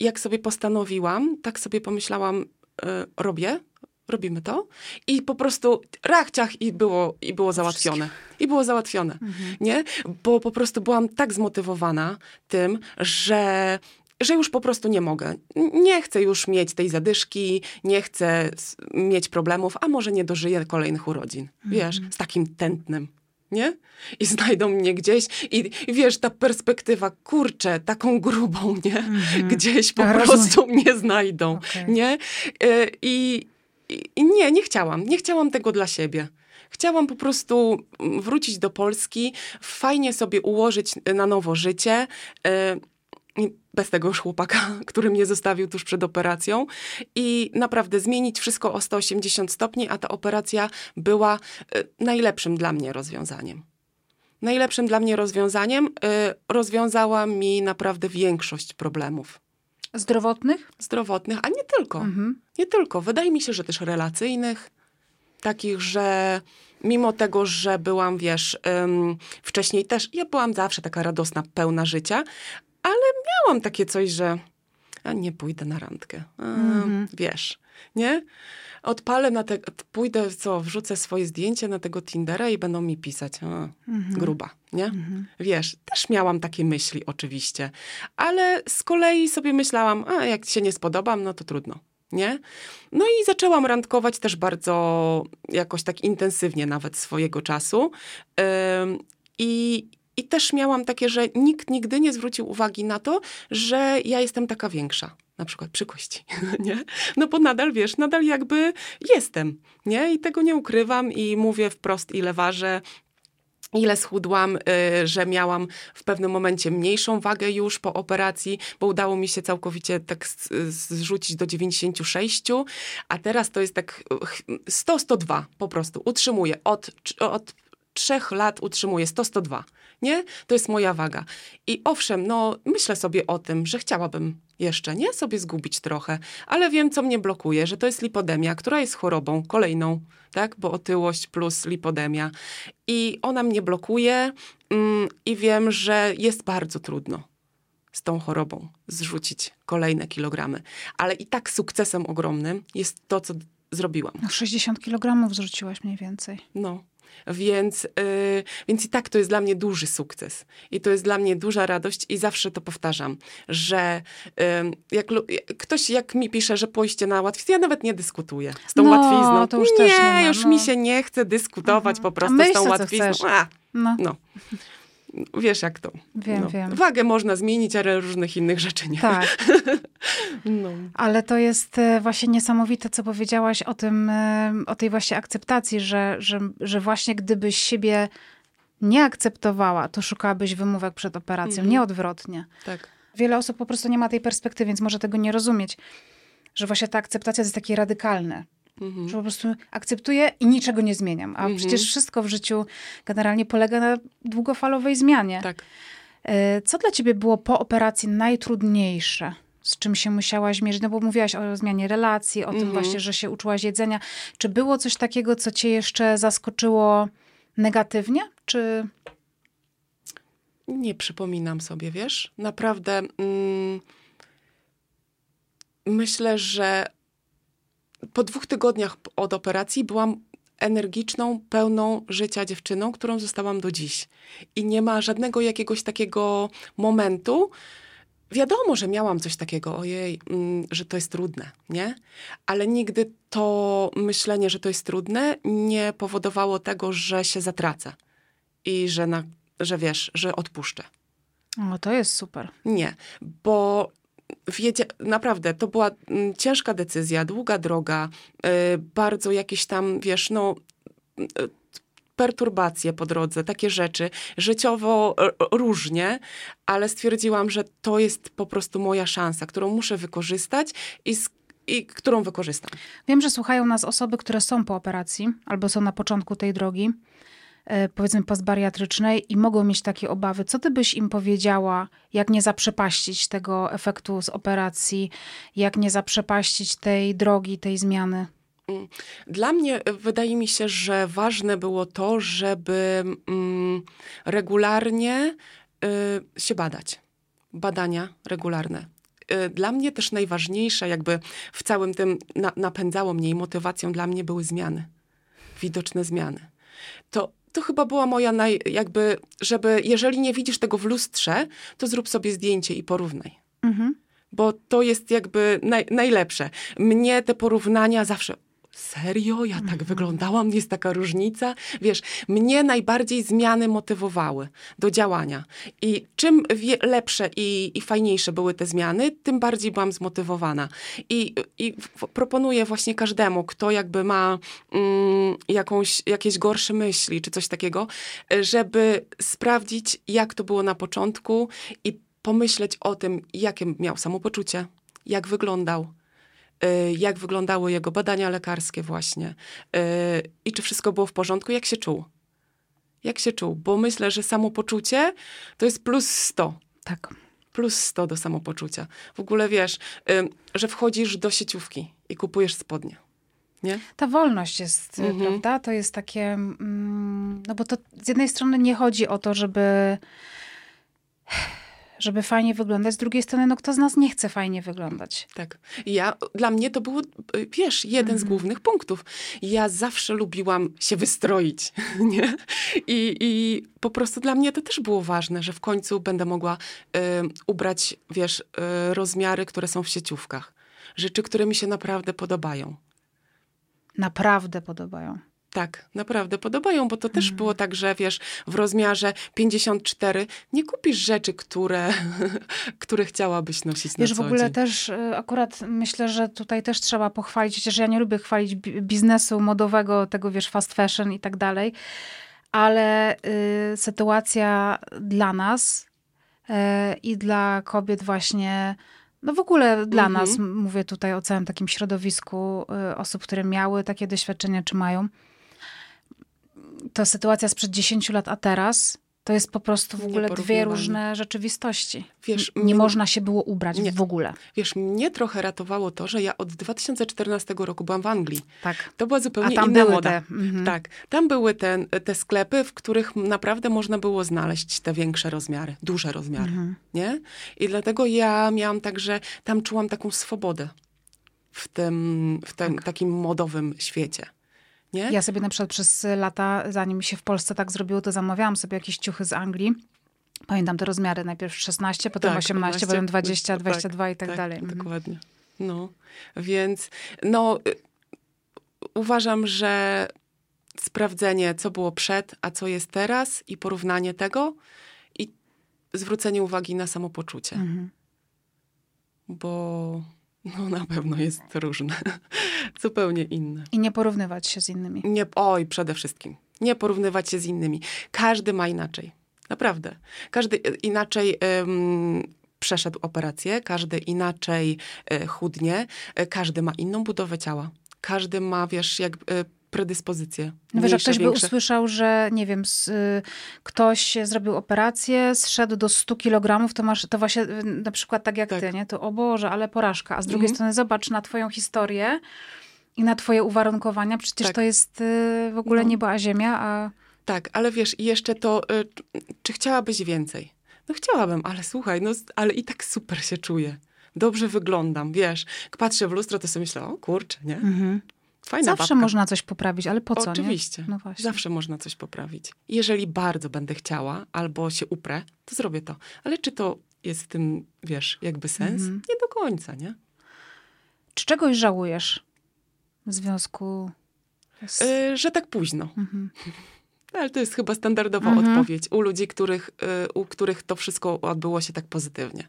jak sobie postanowiłam, tak sobie pomyślałam, e, robię, robimy to. I po prostu rachciach i było, i było załatwione. I było załatwione, mhm. nie? Bo po prostu byłam tak zmotywowana tym, że że już po prostu nie mogę. Nie chcę już mieć tej zadyszki, nie chcę mieć problemów, a może nie dożyję kolejnych urodzin. Wiesz, mhm. z takim tętnem nie? I znajdą mnie gdzieś i, i wiesz, ta perspektywa, kurczę, taką grubą, nie? Mhm. Gdzieś po prostu mnie znajdą, okay. nie? E, I, I, I nie, nie chciałam. Nie chciałam tego dla siebie. Chciałam po prostu wrócić do Polski, fajnie sobie ułożyć na nowo życie, e, bez tego już chłopaka, który mnie zostawił tuż przed operacją i naprawdę zmienić wszystko o 180 stopni, a ta operacja była y, najlepszym dla mnie rozwiązaniem. Najlepszym dla mnie rozwiązaniem y, rozwiązała mi naprawdę większość problemów. Zdrowotnych? Zdrowotnych, a nie tylko. Mhm. Nie tylko. Wydaje mi się, że też relacyjnych. takich, że mimo tego, że byłam, wiesz, ym, wcześniej też, ja byłam zawsze taka radosna, pełna życia, ale miałam takie coś, że a nie pójdę na randkę. A, Mhm. Wiesz, nie? Odpalę na te, pójdę, co, wrzucę swoje zdjęcie na tego Tindera i będą mi pisać. A, Mhm. Gruba, nie? Mhm. Wiesz, też miałam takie myśli oczywiście, ale z kolei sobie myślałam, a jak się nie spodobam, no to trudno, nie? No i zaczęłam randkować też bardzo jakoś tak intensywnie nawet swojego czasu. Ym, I, I też miałam takie, że nikt nigdy nie zwrócił uwagi na to, że ja jestem taka większa. Na przykład przy kości, nie? No bo nadal, wiesz, nadal jakby jestem, nie? I tego nie ukrywam i mówię wprost, ile ważę, ile schudłam, y, że miałam w pewnym momencie mniejszą wagę już po operacji, bo udało mi się całkowicie tak zrzucić do 96, a teraz to jest tak 100-102 po prostu. Utrzymuję od, od trzech lat utrzymuję 100-102, nie? To jest moja waga. I owszem, no myślę sobie o tym, że chciałabym jeszcze, nie? Sobie zgubić trochę, ale wiem, co mnie blokuje, że to jest lipodemia, która jest chorobą kolejną, tak? Bo otyłość plus lipodemia. I ona mnie blokuje mm, i wiem, że jest bardzo trudno z tą chorobą zrzucić kolejne kilogramy. Ale i tak sukcesem ogromnym jest to, co zrobiłam. No 60 kilo zrzuciłaś mniej więcej. No. Więc, yy, więc i tak to jest dla mnie duży sukces. I to jest dla mnie duża radość i zawsze to powtarzam, że yy, jak jak ktoś jak mi pisze, że pójście na łatwiznę, ja nawet nie dyskutuję z tą No, łatwizną. to już nie, też nie ma, już no. mi się nie chce dyskutować Mhm. po prostu z tą łatwizną. A, No, no. Wiesz jak to. wiem, no. wiem. Wagę można zmienić, ale różnych innych rzeczy nie. Tak, No. ale to jest e, właśnie niesamowite, co powiedziałaś o tym, e, o tej właśnie akceptacji, że, że, że właśnie gdybyś siebie nie akceptowała, to szukałabyś wymówek przed operacją, Mhm. nie odwrotnie. Tak. Wiele osób po prostu nie ma tej perspektywy, więc może tego nie rozumieć. Że właśnie ta akceptacja jest takie radykalne. Mhm. Że po prostu akceptuję i niczego nie zmieniam. A Mhm. przecież wszystko w życiu generalnie polega na długofalowej zmianie. Tak. E, Co dla ciebie było po operacji najtrudniejsze? Z czym się musiałaś mierzyć? No bo mówiłaś o zmianie relacji, o tym Mhm. właśnie, że się uczyłaś jedzenia. Czy było coś takiego, co cię jeszcze zaskoczyło negatywnie? Czy... Nie przypominam sobie, wiesz? Naprawdę mm, myślę, że po dwóch tygodniach od operacji byłam energiczną, pełną życia dziewczyną, którą zostałam do dziś. I nie ma żadnego jakiegoś takiego momentu. Wiadomo, że miałam coś takiego, ojej, mm, że to jest trudne, nie? Ale nigdy to myślenie, że to jest trudne, nie powodowało tego, że się zatracę i że, na, że wiesz, że odpuszczę. O, to jest super. Nie, bo wiedzie, naprawdę to była mm, ciężka decyzja, długa droga, y, bardzo jakieś tam, wiesz, no. y, Perturbacje po drodze, takie rzeczy, życiowo y, różnie, ale stwierdziłam, że to jest po prostu moja szansa, którą muszę wykorzystać i, i którą wykorzystam. Wiem, że słuchają nas osoby, które są po operacji albo są na początku tej drogi, powiedzmy postbariatrycznej i mogą mieć takie obawy. Co ty byś im powiedziała, jak nie zaprzepaścić tego efektu z operacji, jak nie zaprzepaścić tej drogi, tej zmiany? Dla mnie y, wydaje mi się, że ważne było to, żeby mm, regularnie y, się badać. Badania regularne. Dla mnie też najważniejsze, jakby w całym tym na, napędzało mnie i motywacją dla mnie były zmiany. Widoczne zmiany. To, to chyba była moja naj, jakby, żeby, jeżeli nie widzisz tego w lustrze, to zrób sobie zdjęcie i porównaj Mhm. bo to jest jakby naj, najlepsze. Mnie te porównania zawsze. Serio? Ja tak wyglądałam? Jest taka różnica? Wiesz, mnie najbardziej zmiany motywowały do działania. I czym lepsze i, i fajniejsze były te zmiany, tym bardziej byłam zmotywowana. I, i proponuję właśnie każdemu, kto jakby ma mm, jakąś, jakieś gorsze myśli czy coś takiego, żeby sprawdzić, jak to było na początku i pomyśleć o tym, jakie miał samopoczucie, jak wyglądał, jak wyglądały jego badania lekarskie właśnie y, i czy wszystko było w porządku, jak się czuł. Jak się czuł, bo myślę, że samopoczucie to jest plus 100 Tak. plus 100 do samopoczucia. W ogóle wiesz, ym, że wchodzisz do sieciówki i kupujesz spodnie. Nie? Ta wolność jest, Mhm. prawda? To jest takie, mm, no bo to z jednej strony nie chodzi o to, żeby żeby fajnie wyglądać, z drugiej strony, no kto z nas nie chce fajnie wyglądać? Tak. Ja, dla mnie to był, y, wiesz, jeden z głównych punktów. Ja zawsze lubiłam się wystroić, nie? I, I po prostu dla mnie to też było ważne, że w końcu będę mogła y, ubrać, wiesz, y, rozmiary, które są w sieciówkach. Rzeczy, które mi się naprawdę podobają. Naprawdę podobają. Tak, naprawdę podobają, bo to też było tak, że wiesz, w rozmiarze 54 nie kupisz rzeczy, które, które chciałabyś nosić na Wiesz, w co ogóle dzień. też y, akurat myślę, że tutaj też trzeba pochwalić, chociaż ja nie lubię chwalić bi- biznesu modowego, tego wiesz, fast fashion i tak dalej, ale y, sytuacja dla nas y, i dla kobiet właśnie, no w ogóle dla Mhm. nas, mówię tutaj o całym takim środowisku y, osób, które miały takie doświadczenia, czy mają, to sytuacja sprzed 10 lat, a teraz, to jest po prostu w ogóle dwie różne rzeczywistości. Wiesz, nie można się było ubrać Nie. w ogóle. Wiesz, mnie trochę ratowało to, że ja od 2014 roku byłam w Anglii. Tak. To była A zupełnie tam inna były moda. te. Mhm. Tak, tam były te, te sklepy, w których naprawdę można było znaleźć te większe rozmiary, duże rozmiary, Mhm. nie? I dlatego ja miałam także, tam czułam taką swobodę w tym, w tym takim modowym świecie, nie? Ja sobie na przykład przez lata, zanim się w Polsce tak zrobiło, to zamawiałam sobie jakieś ciuchy z Anglii. Pamiętam te rozmiary, najpierw 16, potem Tak, 18, 18, potem 20, tak, 22 i tak, tak, dalej. Mhm. Dokładnie. No, więc no, uważam, że sprawdzenie, co było przed, a co jest teraz i porównanie tego i zwrócenie uwagi na samopoczucie, Mhm. bo no, na pewno jest różne, zupełnie inne. I nie porównywać się z innymi. Nie, oj, przede wszystkim. Nie porównywać się z innymi. Każdy ma inaczej. Naprawdę. Każdy y, inaczej ym, przeszedł operację, każdy inaczej y, chudnie, y, każdy ma inną budowę ciała. Każdy ma, wiesz, jak y, predyspozycje. No wiesz, jak ktoś by większe. usłyszał, że nie wiem, s- y, ktoś zrobił operację, zszedł do 100 kg, to masz, to właśnie y, na przykład tak jak Tak. ty, nie? To o Boże, ale porażka. A z drugiej Mhm. strony zobacz na twoją historię i na twoje uwarunkowania. Przecież Tak. to jest y, w ogóle No. niebo a ziemia, a Tak, ale wiesz, i jeszcze to, y, czy chciałabyś więcej? No chciałabym, ale słuchaj, no, ale i tak super się czuję. Dobrze wyglądam, wiesz. Jak patrzę w lustro, to sobie myślę, o kurczę, nie? Fajna Zawsze babka. można coś poprawić, ale po co, Oczywiście. No. Zawsze można coś poprawić. Jeżeli bardzo będę chciała albo się uprę, to zrobię to. Ale czy to jest w tym, wiesz, jakby sens? Mhm. Nie do końca, nie? Czy czegoś żałujesz w związku z... Y, że tak późno. Mhm. Ale to jest chyba standardowa Mhm. odpowiedź u ludzi, których, y, u których to wszystko odbyło się tak pozytywnie.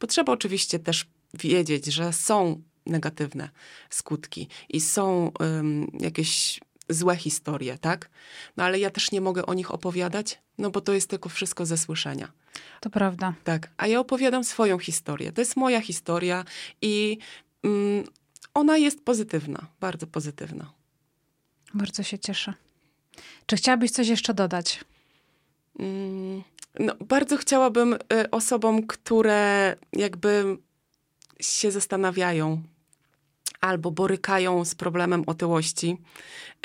Bo trzeba oczywiście też wiedzieć, że są negatywne skutki i są ym, jakieś złe historie, tak? No ale ja też nie mogę o nich opowiadać, no bo to jest tylko wszystko ze słyszenia. To prawda. Tak, a ja opowiadam swoją historię. To jest moja historia i mm, ona jest pozytywna, bardzo pozytywna. Bardzo się cieszę. Czy chciałabyś coś jeszcze dodać? Mm, No, bardzo chciałabym y, osobom, które jakby się zastanawiają albo borykają z problemem otyłości,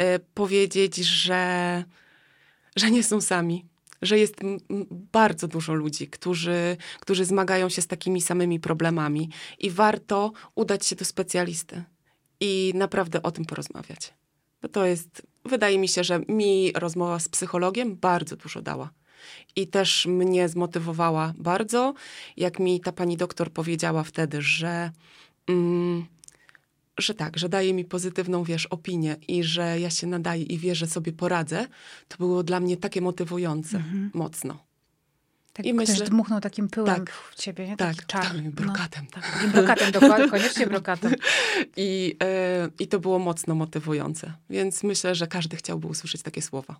y, powiedzieć, że, że nie są sami. Że jest bardzo dużo ludzi, którzy, którzy zmagają się z takimi samymi problemami i warto udać się do specjalisty i naprawdę o tym porozmawiać. Bo to jest, wydaje mi się, że mi rozmowa z psychologiem bardzo dużo dała. I też mnie zmotywowała bardzo, jak mi ta pani doktor powiedziała wtedy, że, mm, że tak, że daje mi pozytywną, wiesz, opinię i że ja się nadaję i wie, że sobie poradzę, to było dla mnie takie motywujące mocno. Tak, I myślę- dmuchnął takim pyłem Tak. w ciebie, nie? Tak, Taki czar. tak, No. brokatem. Tak. Takim brokatem, dokładnie, koniecznie brokatem. I, e, I to było mocno motywujące. Więc myślę, że każdy chciałby usłyszeć takie słowa.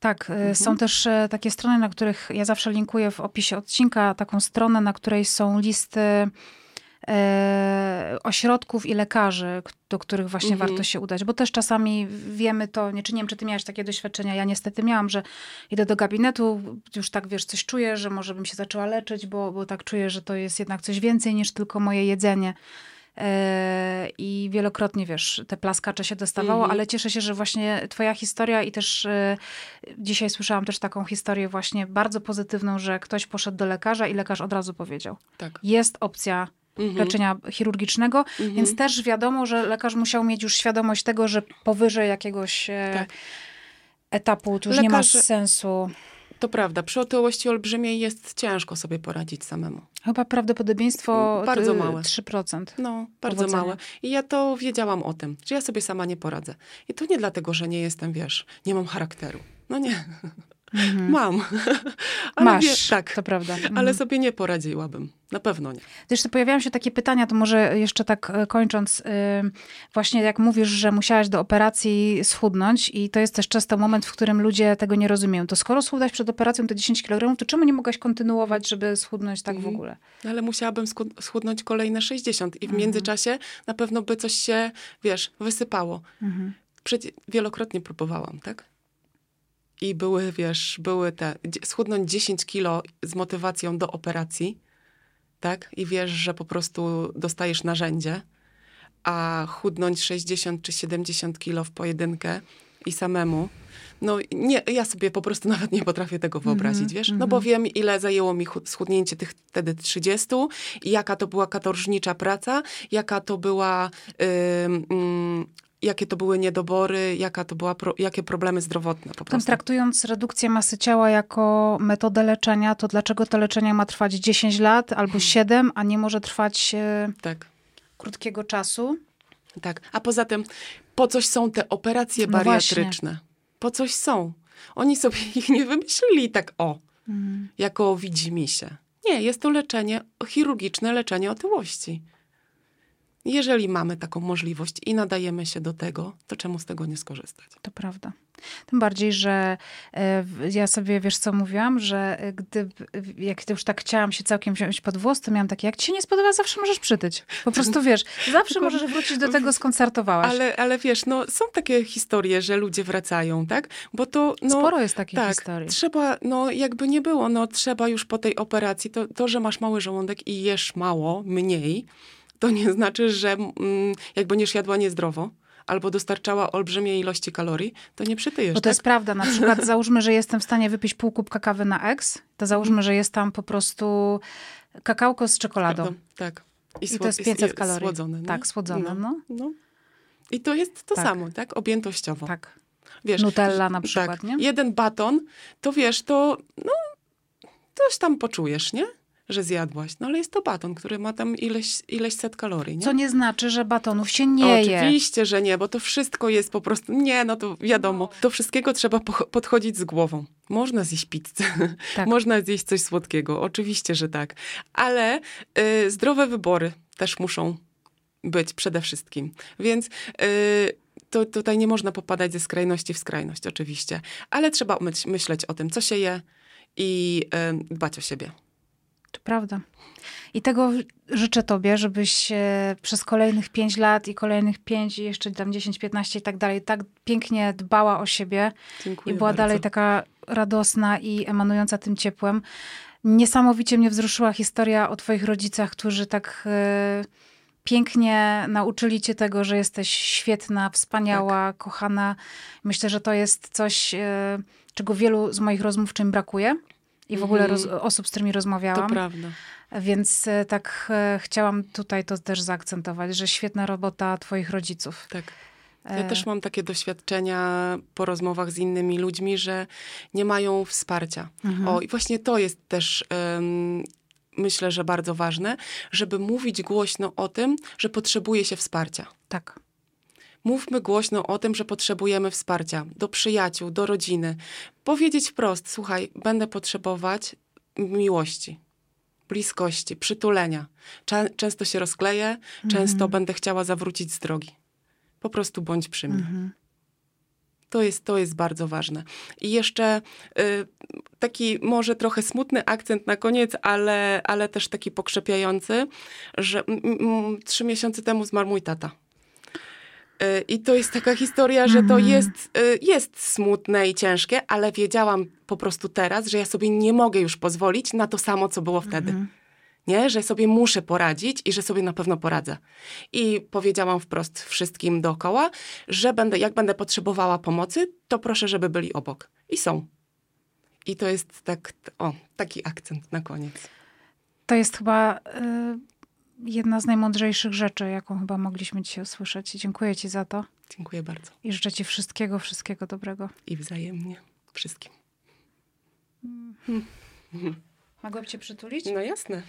Tak, y, Mhm. są też e, takie strony, na których ja zawsze linkuję w opisie odcinka, taką stronę, na której są listy e, ośrodków i lekarzy, do których właśnie Mhm. warto się udać. Bo też czasami wiemy to, nie, czy nie wiem, czy ty miałaś takie doświadczenia, ja niestety miałam, że idę do gabinetu, już tak wiesz, coś czuję, że może bym się zaczęła leczyć, bo, bo tak czuję, że to jest jednak coś więcej niż tylko moje jedzenie. e, i wielokrotnie, wiesz, te plaskacze się dostawało, Mhm. ale cieszę się, że właśnie twoja historia i też e, dzisiaj słyszałam też taką historię właśnie bardzo pozytywną, że ktoś poszedł do lekarza i lekarz od razu powiedział, Tak. jest opcja Mhm. leczenia chirurgicznego, Mhm. więc też wiadomo, że lekarz musiał mieć już świadomość tego, że powyżej jakiegoś e, Tak. etapu to już nie ma sensu. To prawda, przy otyłości olbrzymiej jest ciężko sobie poradzić samemu. Chyba prawdopodobieństwo Bardzo y, małe. 3%. No, bardzo Powodzenia. małe. I ja to wiedziałam o tym, że ja sobie sama nie poradzę. I to nie dlatego, że nie jestem, wiesz, nie mam charakteru. No nie, mam. Ale Masz, wie- tak, to prawda. ale Mhm. sobie nie poradziłabym. Na pewno nie. Zresztą pojawiają się takie pytania, to może jeszcze tak e, kończąc, y, właśnie jak mówisz, że musiałaś do operacji schudnąć i to jest też często moment, w którym ludzie tego nie rozumieją. To skoro schudłaś przed operacją te 10 kg, to czemu nie mogłaś kontynuować, żeby schudnąć tak w Mhm. ogóle? No, Ale musiałabym schudnąć kolejne 60 i w Mhm. międzyczasie na pewno by coś się, wiesz, wysypało. Mhm. Przecie- wielokrotnie próbowałam, tak? I były, wiesz, były te, schudnąć 10 kilo z motywacją do operacji, tak? I wiesz, że po prostu dostajesz narzędzie, a chudnąć 60 czy 70 kilo w pojedynkę i samemu, no nie, ja sobie po prostu nawet nie potrafię tego wyobrazić, Mhm, wiesz? No mhm. bo wiem, ile zajęło mi chu- schudnięcie tych wtedy 30 i jaka to była katorżnicza praca, jaka to była, ym, ym, jakie to były niedobory, jaka to była, pro, jakie problemy zdrowotne po prostu. traktując redukcję masy ciała jako metodę leczenia, to dlaczego to leczenie ma trwać 10 lat Hmm. albo 7, a nie może trwać e, Tak, krótkiego czasu? tak. A poza tym, po coś są te operacje No bariatryczne? Po coś są. Oni sobie ich nie wymyślili tak o, Mm. jako widzimisię. Nie, jest to leczenie, chirurgiczne leczenie otyłości. Jeżeli mamy taką możliwość i nadajemy się do tego, to czemu z tego nie skorzystać? To prawda. Tym bardziej, że e, ja sobie, wiesz co mówiłam, że e, gdy, jak już tak chciałam się całkiem wziąć pod włos, to miałam takie, jak ci się nie spodoba, zawsze możesz przytyć. Po prostu, wiesz, zawsze możesz wrócić do tego, skąd startowałaś. Ale, ale wiesz, no, są takie historie, że ludzie wracają, tak? Bo to, no, Sporo jest takich tak, historii. trzeba, no jakby nie było, no trzeba już po tej operacji, to, to, że masz mały żołądek i jesz mało, mniej, to nie znaczy, że mm, jak będziesz jadła niezdrowo, albo dostarczała olbrzymie ilości kalorii, to nie przytyjesz, Bo to tak? jest prawda. Na przykład załóżmy, że jestem w stanie wypić pół kubka kawy na ex, to załóżmy, że jest tam po prostu kakałko z czekoladą. Prawda? Tak. I sło- to jest 500 kalorii. Słodzone, no. Tak, słodzone, no. no. I to jest to Tak. samo, tak? Objętościowo. Tak. Wiesz, Nutella na przykład, tak, nie? jeden baton, to wiesz, to no, coś tam poczujesz, nie? Że zjadłaś. No ale jest to baton, który ma tam ileś, ileś set kalorii, nie? Co nie znaczy, że batonów się nie je. Oczywiście, że nie, bo to wszystko jest po prostu, nie, no to wiadomo, do wszystkiego trzeba po- podchodzić z głową. Można zjeść pizzę, Tak. można zjeść coś słodkiego, oczywiście, że tak, ale y, zdrowe wybory też muszą być przede wszystkim. Więc y, to tutaj nie można popadać ze skrajności w skrajność, oczywiście, ale trzeba myśl, myśleć o tym, co się je i y, dbać o siebie. To prawda. I tego życzę tobie, żebyś e, przez kolejnych 5 lat i kolejnych 5 i jeszcze tam 10, 15 i tak dalej, tak pięknie dbała o siebie Dziękuję i była bardzo. dalej taka radosna i emanująca tym ciepłem. Niesamowicie mnie wzruszyła historia o twoich rodzicach, którzy tak e, pięknie nauczyli cię tego, że jesteś świetna, wspaniała, Tak. kochana. Myślę, że to jest coś, e, czego wielu z moich rozmówczym brakuje. I w ogóle Mhm. roz, osób, z którymi rozmawiałam. To prawda. Więc e, tak e, chciałam tutaj to też zaakcentować, że świetna robota twoich rodziców. Tak. Ja E, też mam takie doświadczenia po rozmowach z innymi ludźmi, że nie mają wsparcia. Mhm. O, i właśnie to jest też, em, myślę, że bardzo ważne, żeby mówić głośno o tym, że potrzebuje się wsparcia. Tak. Mówmy głośno o tym, że potrzebujemy wsparcia do przyjaciół, do rodziny. Powiedzieć wprost: słuchaj, będę potrzebować miłości, bliskości, przytulenia. Czę- często się rozkleję, często Mhm. będę chciała zawrócić z drogi. Po prostu bądź przy mnie. Mhm. To jest, to jest bardzo ważne. I jeszcze y, taki może trochę smutny akcent na koniec, ale, ale też taki pokrzepiający, że mm, trzy miesiące temu zmarł mój tata. I to jest taka historia, że to Mhm. jest, y, jest smutne i ciężkie, ale wiedziałam po prostu teraz, że ja sobie nie mogę już pozwolić na to samo, co było wtedy. Mhm. nie? Że sobie muszę poradzić i że sobie na pewno poradzę. I powiedziałam wprost wszystkim dookoła, że będę, jak będę potrzebowała pomocy, to proszę, żeby byli obok. I są. I to jest tak, o, taki akcent na koniec. To jest chyba y, jedna z najmądrzejszych rzeczy, jaką chyba mogliśmy dzisiaj usłyszeć. Dziękuję ci za to Dziękuję bardzo. i życzę ci wszystkiego, wszystkiego dobrego. I wzajemnie wszystkim. Mogłabym cię przytulić? No jasne.